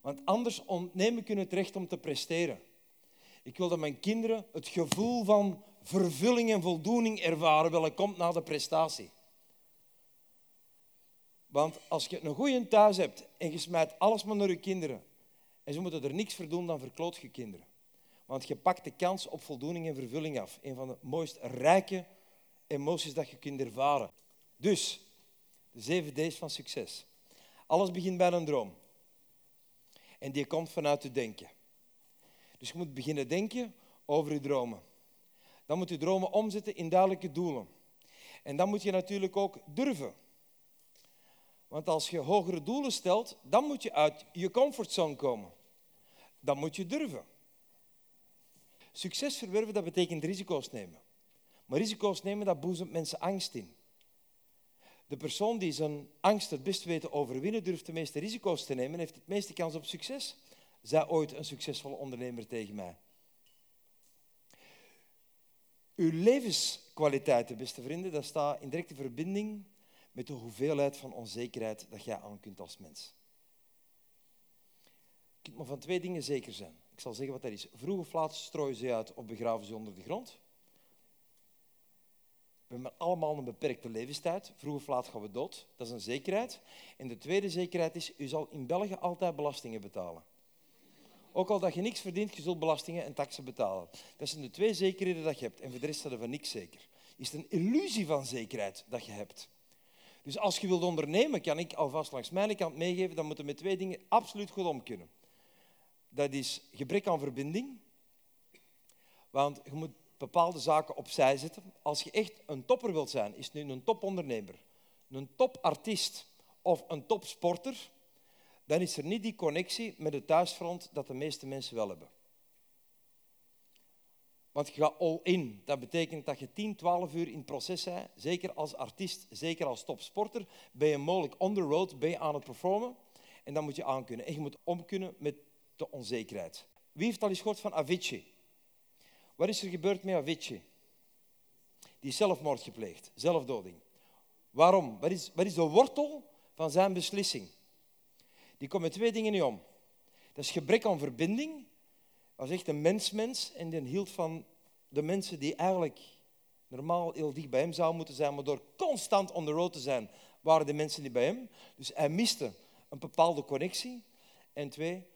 Want anders ontneem ik hun het recht om te presteren. Ik wil dat mijn kinderen het gevoel van vervulling en voldoening ervaren, welke komt na de prestatie. Want als je een goede thuis hebt en je smijt alles maar naar je kinderen en ze moeten er niks voor doen, dan verkloot je kinderen. Want je pakt de kans op voldoening en vervulling af. Een van de mooist rijke emoties dat je kunt ervaren. Dus, zeven D's van succes. Alles begint bij een droom. En die komt vanuit je denken. Dus je moet beginnen denken over je dromen. Dan moet je dromen omzetten in duidelijke doelen. En dan moet je natuurlijk ook durven. Want als je hogere doelen stelt, dan moet je uit je comfortzone komen. Dan moet je durven. Succes verwerven, dat betekent risico's nemen. Maar risico's nemen, dat boezemt mensen angst in. De persoon die zijn angst het best weet te overwinnen, durft de meeste risico's te nemen, heeft het meeste kans op succes. Zei ooit een succesvolle ondernemer tegen mij. Uw levenskwaliteiten, beste vrienden, dat staat in directe verbinding met de hoeveelheid van onzekerheid dat jij aan kunt als mens. Je kunt maar van twee dingen zeker zijn. Ik zal zeggen wat dat is. Vroeg of laat strooien ze uit of begraven ze onder de grond. We hebben allemaal een beperkte levenstijd. Vroeg of laat gaan we dood. Dat is een zekerheid. En de tweede zekerheid is, u zal in België altijd belastingen betalen. Ook al dat je niks verdient, je zult belastingen en taxen betalen. Dat zijn de twee zekerheden dat je hebt. En voor de rest staat er van niks zeker. Is een illusie van zekerheid dat je hebt. Dus als je wilt ondernemen, kan ik alvast langs mijn kant meegeven, dan moeten we met twee dingen absoluut goed om kunnen. Dat is gebrek aan verbinding. Want je moet bepaalde zaken opzij zetten. Als je echt een topper wilt zijn, is nu een topondernemer, een topartiest of een topsporter, dan is er niet die connectie met het thuisfront dat de meeste mensen wel hebben. Want je gaat all in. Dat betekent dat je 10, 12 uur in het proces bent. Zeker als artiest, zeker als topsporter. Ben je mogelijk on the road, ben je aan het performen. En dan moet je aankunnen. En je moet omkunnen met de onzekerheid. Wie heeft al eens gehoord van Avicii? Wat is er gebeurd met Avicii? Die is zelfmoord gepleegd, zelfdoding. Waarom? Wat is, wat is de wortel van zijn beslissing? Die komt met twee dingen niet om. Dat is gebrek aan verbinding. Hij was echt een mensmens en die hield van de mensen die eigenlijk normaal heel dicht bij hem zouden moeten zijn, maar door constant on the road te zijn, waren de mensen niet bij hem. Dus hij miste een bepaalde connectie. En twee,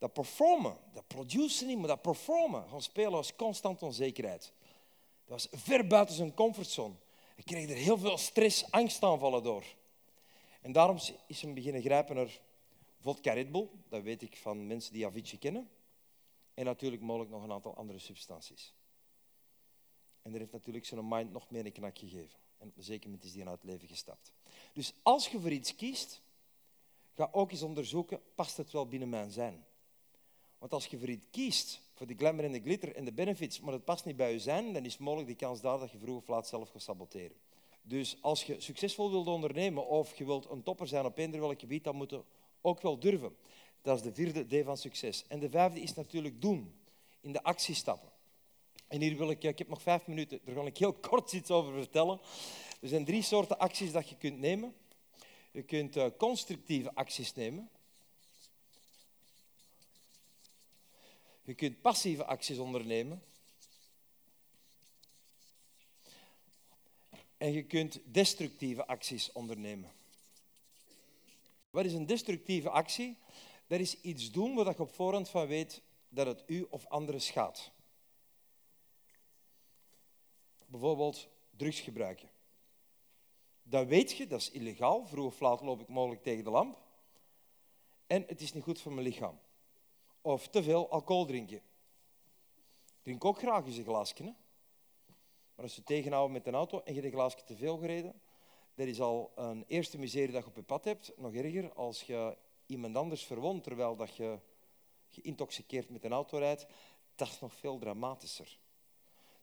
dat performen, dat produceren niet, maar dat performen van spelen was constant onzekerheid. Dat was ver buiten zijn comfortzone. Hij kreeg er heel veel stress, angstaanvallen door. En daarom is hij beginnen grijpen naar vodka Red Bull. Dat weet ik van mensen die Avicii kennen. En natuurlijk mogelijk nog een aantal andere substanties. En dat heeft natuurlijk zijn mind nog meer een knak gegeven. En op een zeker moment is die uit het leven gestapt. Dus als je voor iets kiest, ga ook eens onderzoeken, past het wel binnen mijn zijn? Want als je voor iets kiest, voor de glamour en de glitter en de benefits, maar het past niet bij je zijn, dan is mogelijk de kans daar dat je vroeg of laat zelf gaat saboteren. Dus als je succesvol wilt ondernemen of je wilt een topper zijn op eender welk gebied, dan moet je ook wel durven. Dat is de vierde D van succes. En de vijfde is natuurlijk doen, in de actie stappen. En hier wil ik, ik heb nog vijf minuten, daar ga ik heel kort iets over vertellen. Er zijn drie soorten acties dat je kunt nemen. Je kunt uh, constructieve acties nemen. Je kunt passieve acties ondernemen. En je kunt destructieve acties ondernemen. Wat is een destructieve actie? Dat is iets doen waar je op voorhand van weet dat het u of anderen schaadt. Bijvoorbeeld drugs gebruiken. Dat weet je, dat is illegaal. Vroeg of laat loop ik mogelijk tegen de lamp. En het is niet goed voor mijn lichaam. Of te veel alcohol drinken. Ik drink ook graag eens een glaasje. Hè? Maar als je tegenhoudt met een auto en je hebt een glaasje te veel gereden, dat is al een eerste miserie dat je op je pad hebt. Nog erger, als je iemand anders verwondt terwijl dat je geïntoxiceerd met een auto rijdt, dat is nog veel dramatischer.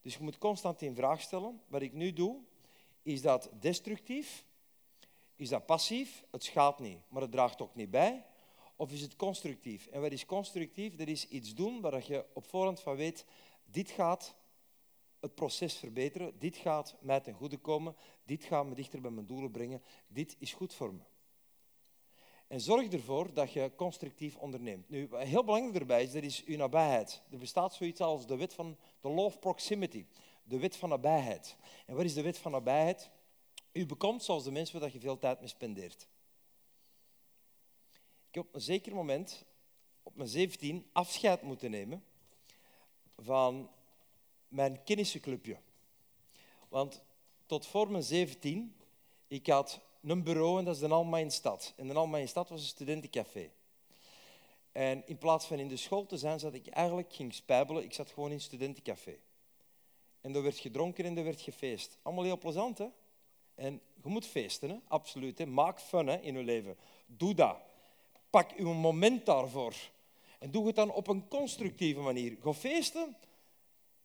Dus je moet constant in vraag stellen. Wat ik nu doe, is dat destructief? Is dat passief? Het schaadt niet, maar het draagt ook niet bij. Of is het constructief? En wat is constructief? Dat is iets doen waar je op voorhand van weet, dit gaat het proces verbeteren, dit gaat mij ten goede komen, dit gaat me dichter bij mijn doelen brengen, dit is goed voor me. En zorg ervoor dat je constructief onderneemt. Nu, wat heel belangrijk erbij is, dat is nabijheid. Er bestaat zoiets als de wet van de law of proximity, de wet van nabijheid. En wat is de wet van nabijheid? U bekomt zoals de mensen waar je veel tijd mee spendeert. Ik heb op een zeker moment, op mijn 17, afscheid moeten nemen van mijn kennissenclubje. Want tot voor mijn 17, ik had een bureau en dat is de Alma in Stad. En de Alma in Stad was een studentencafé. En in plaats van in de school te zijn, zat ik eigenlijk, ging spijbelen, ik zat gewoon in studentencafé. En er werd gedronken en er werd gefeest. Allemaal heel plezant, hè? En je moet feesten, hè? absoluut. Hè? Maak fun hè, in je leven. Doe dat. Pak uw moment daarvoor. En doe het dan op een constructieve manier. Ga feesten,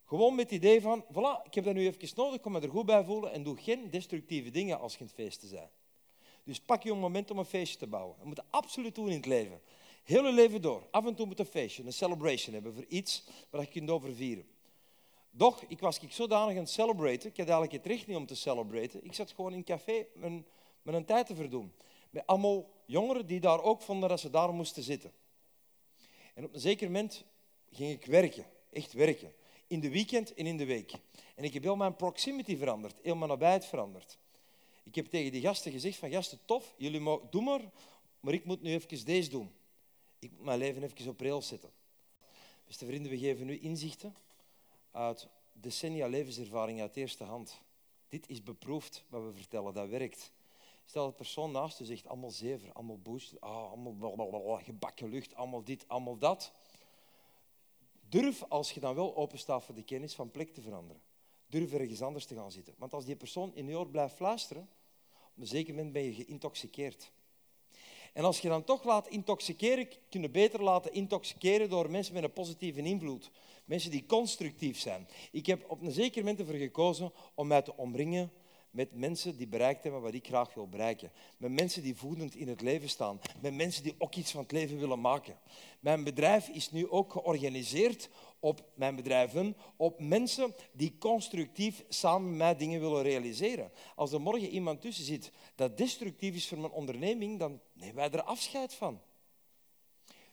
gewoon met het idee van, voilà, ik heb dat nu even nodig, kom me er goed bij voelen en doe geen destructieve dingen als je in het feesten bent. Dus pak je een moment om een feestje te bouwen. Dat moet je absoluut doen in het leven. Heel je leven door. Af en toe moet een feestje, een celebration hebben voor iets waar je kunt over vieren. Doch, ik was ik zodanig aan het celebraten. Ik had eigenlijk het recht niet om te celebraten. Ik zat gewoon in een café met een tijd te verdoen. Met allemaal jongeren die daar ook vonden dat ze daar moesten zitten. En op een zeker moment ging ik werken. Echt werken. In de weekend en in de week. En ik heb heel mijn proximity veranderd. Heel mijn nabijheid veranderd. Ik heb tegen die gasten gezegd van gasten, tof, jullie mogen, doe maar, maar ik moet nu even deze doen. Ik moet mijn leven even op rails zetten. Beste vrienden, we geven nu inzichten uit decennia levenservaring uit eerste hand. Dit is beproefd wat we vertellen, dat werkt. Stel dat de persoon naast je zegt, allemaal zever, allemaal boost, ah, allemaal gebakken lucht, allemaal dit, allemaal dat. Durf, als je dan wel openstaat voor de kennis, van plek te veranderen. Durf ergens anders te gaan zitten. Want als die persoon in je oor blijft fluisteren, op een zeker moment ben je geïntoxiceerd. En als je dan toch laat intoxiceren, kun je beter laten intoxiceren door mensen met een positieve invloed. Mensen die constructief zijn. Ik heb op een zeker moment ervoor gekozen om mij te omringen met mensen die bereikt hebben wat ik graag wil bereiken. Met mensen die voedend in het leven staan. Met mensen die ook iets van het leven willen maken. Mijn bedrijf is nu ook georganiseerd op mijn bedrijven, op mensen die constructief samen met mij dingen willen realiseren. Als er morgen iemand tussen zit dat destructief is voor mijn onderneming, dan nemen wij er afscheid van.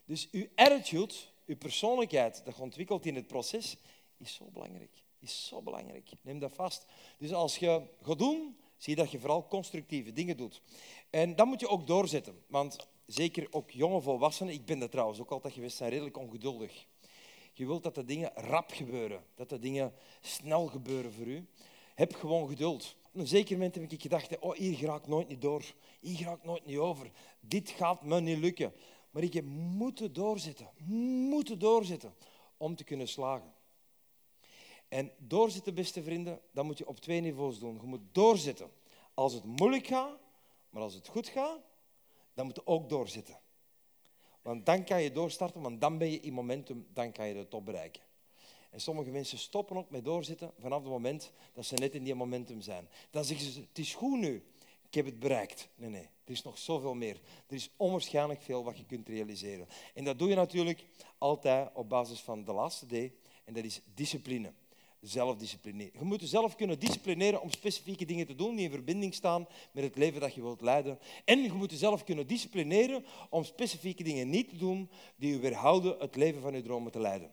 Dus uw attitude, uw persoonlijkheid, dat je ontwikkelt in het proces, is zo belangrijk. Is zo belangrijk. Neem dat vast. Dus als je gaat doen, Zie dat je vooral constructieve dingen doet. En dat moet je ook doorzetten. Want zeker ook jonge volwassenen, ik ben dat trouwens ook altijd geweest, zijn redelijk ongeduldig. Je wilt dat de dingen rap gebeuren, dat de dingen snel gebeuren voor u. Heb gewoon geduld. Op een zeker moment heb ik gedacht, oh, hier ga ik nooit niet door. Hier ga ik nooit niet over. Dit gaat me niet lukken. Maar ik heb moeten doorzetten, moeten doorzetten om te kunnen slagen. En doorzetten, beste vrienden, dat moet je op twee niveaus doen. Je moet doorzetten als het moeilijk gaat, maar als het goed gaat, dan moet je ook doorzetten. Want dan kan je doorstarten, want dan ben je in momentum, dan kan je de top bereiken. En sommige mensen stoppen ook met doorzetten vanaf het moment dat ze net in die momentum zijn. Dan zeggen ze, het is goed nu, ik heb het bereikt. Nee, nee, er is nog zoveel meer. Er is onwaarschijnlijk veel wat je kunt realiseren. En dat doe je natuurlijk altijd op basis van de laatste D, en dat is discipline zelfdiscipline. Je moet jezelf kunnen disciplineren om specifieke dingen te doen die in verbinding staan met het leven dat je wilt leiden. En je moet jezelf kunnen disciplineren om specifieke dingen niet te doen die je weerhouden het leven van je dromen te leiden.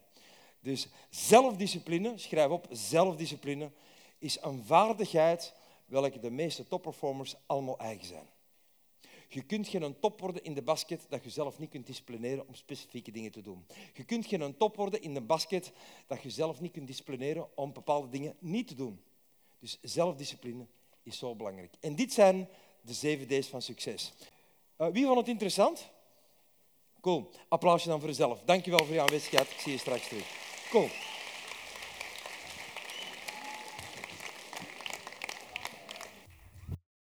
Dus zelfdiscipline, schrijf op, zelfdiscipline is een vaardigheid welke de meeste topperformers allemaal eigen zijn. Je kunt geen top worden in de basket dat je zelf niet kunt disciplineren om specifieke dingen te doen. Je kunt geen top worden in de basket dat je zelf niet kunt disciplineren om bepaalde dingen niet te doen. Dus zelfdiscipline is zo belangrijk. En dit zijn de zeven D's van succes. Uh, wie vond het interessant? Cool. Applausje dan voor jezelf. Dankjewel voor je aanwezigheid. Ik zie je straks terug. Cool.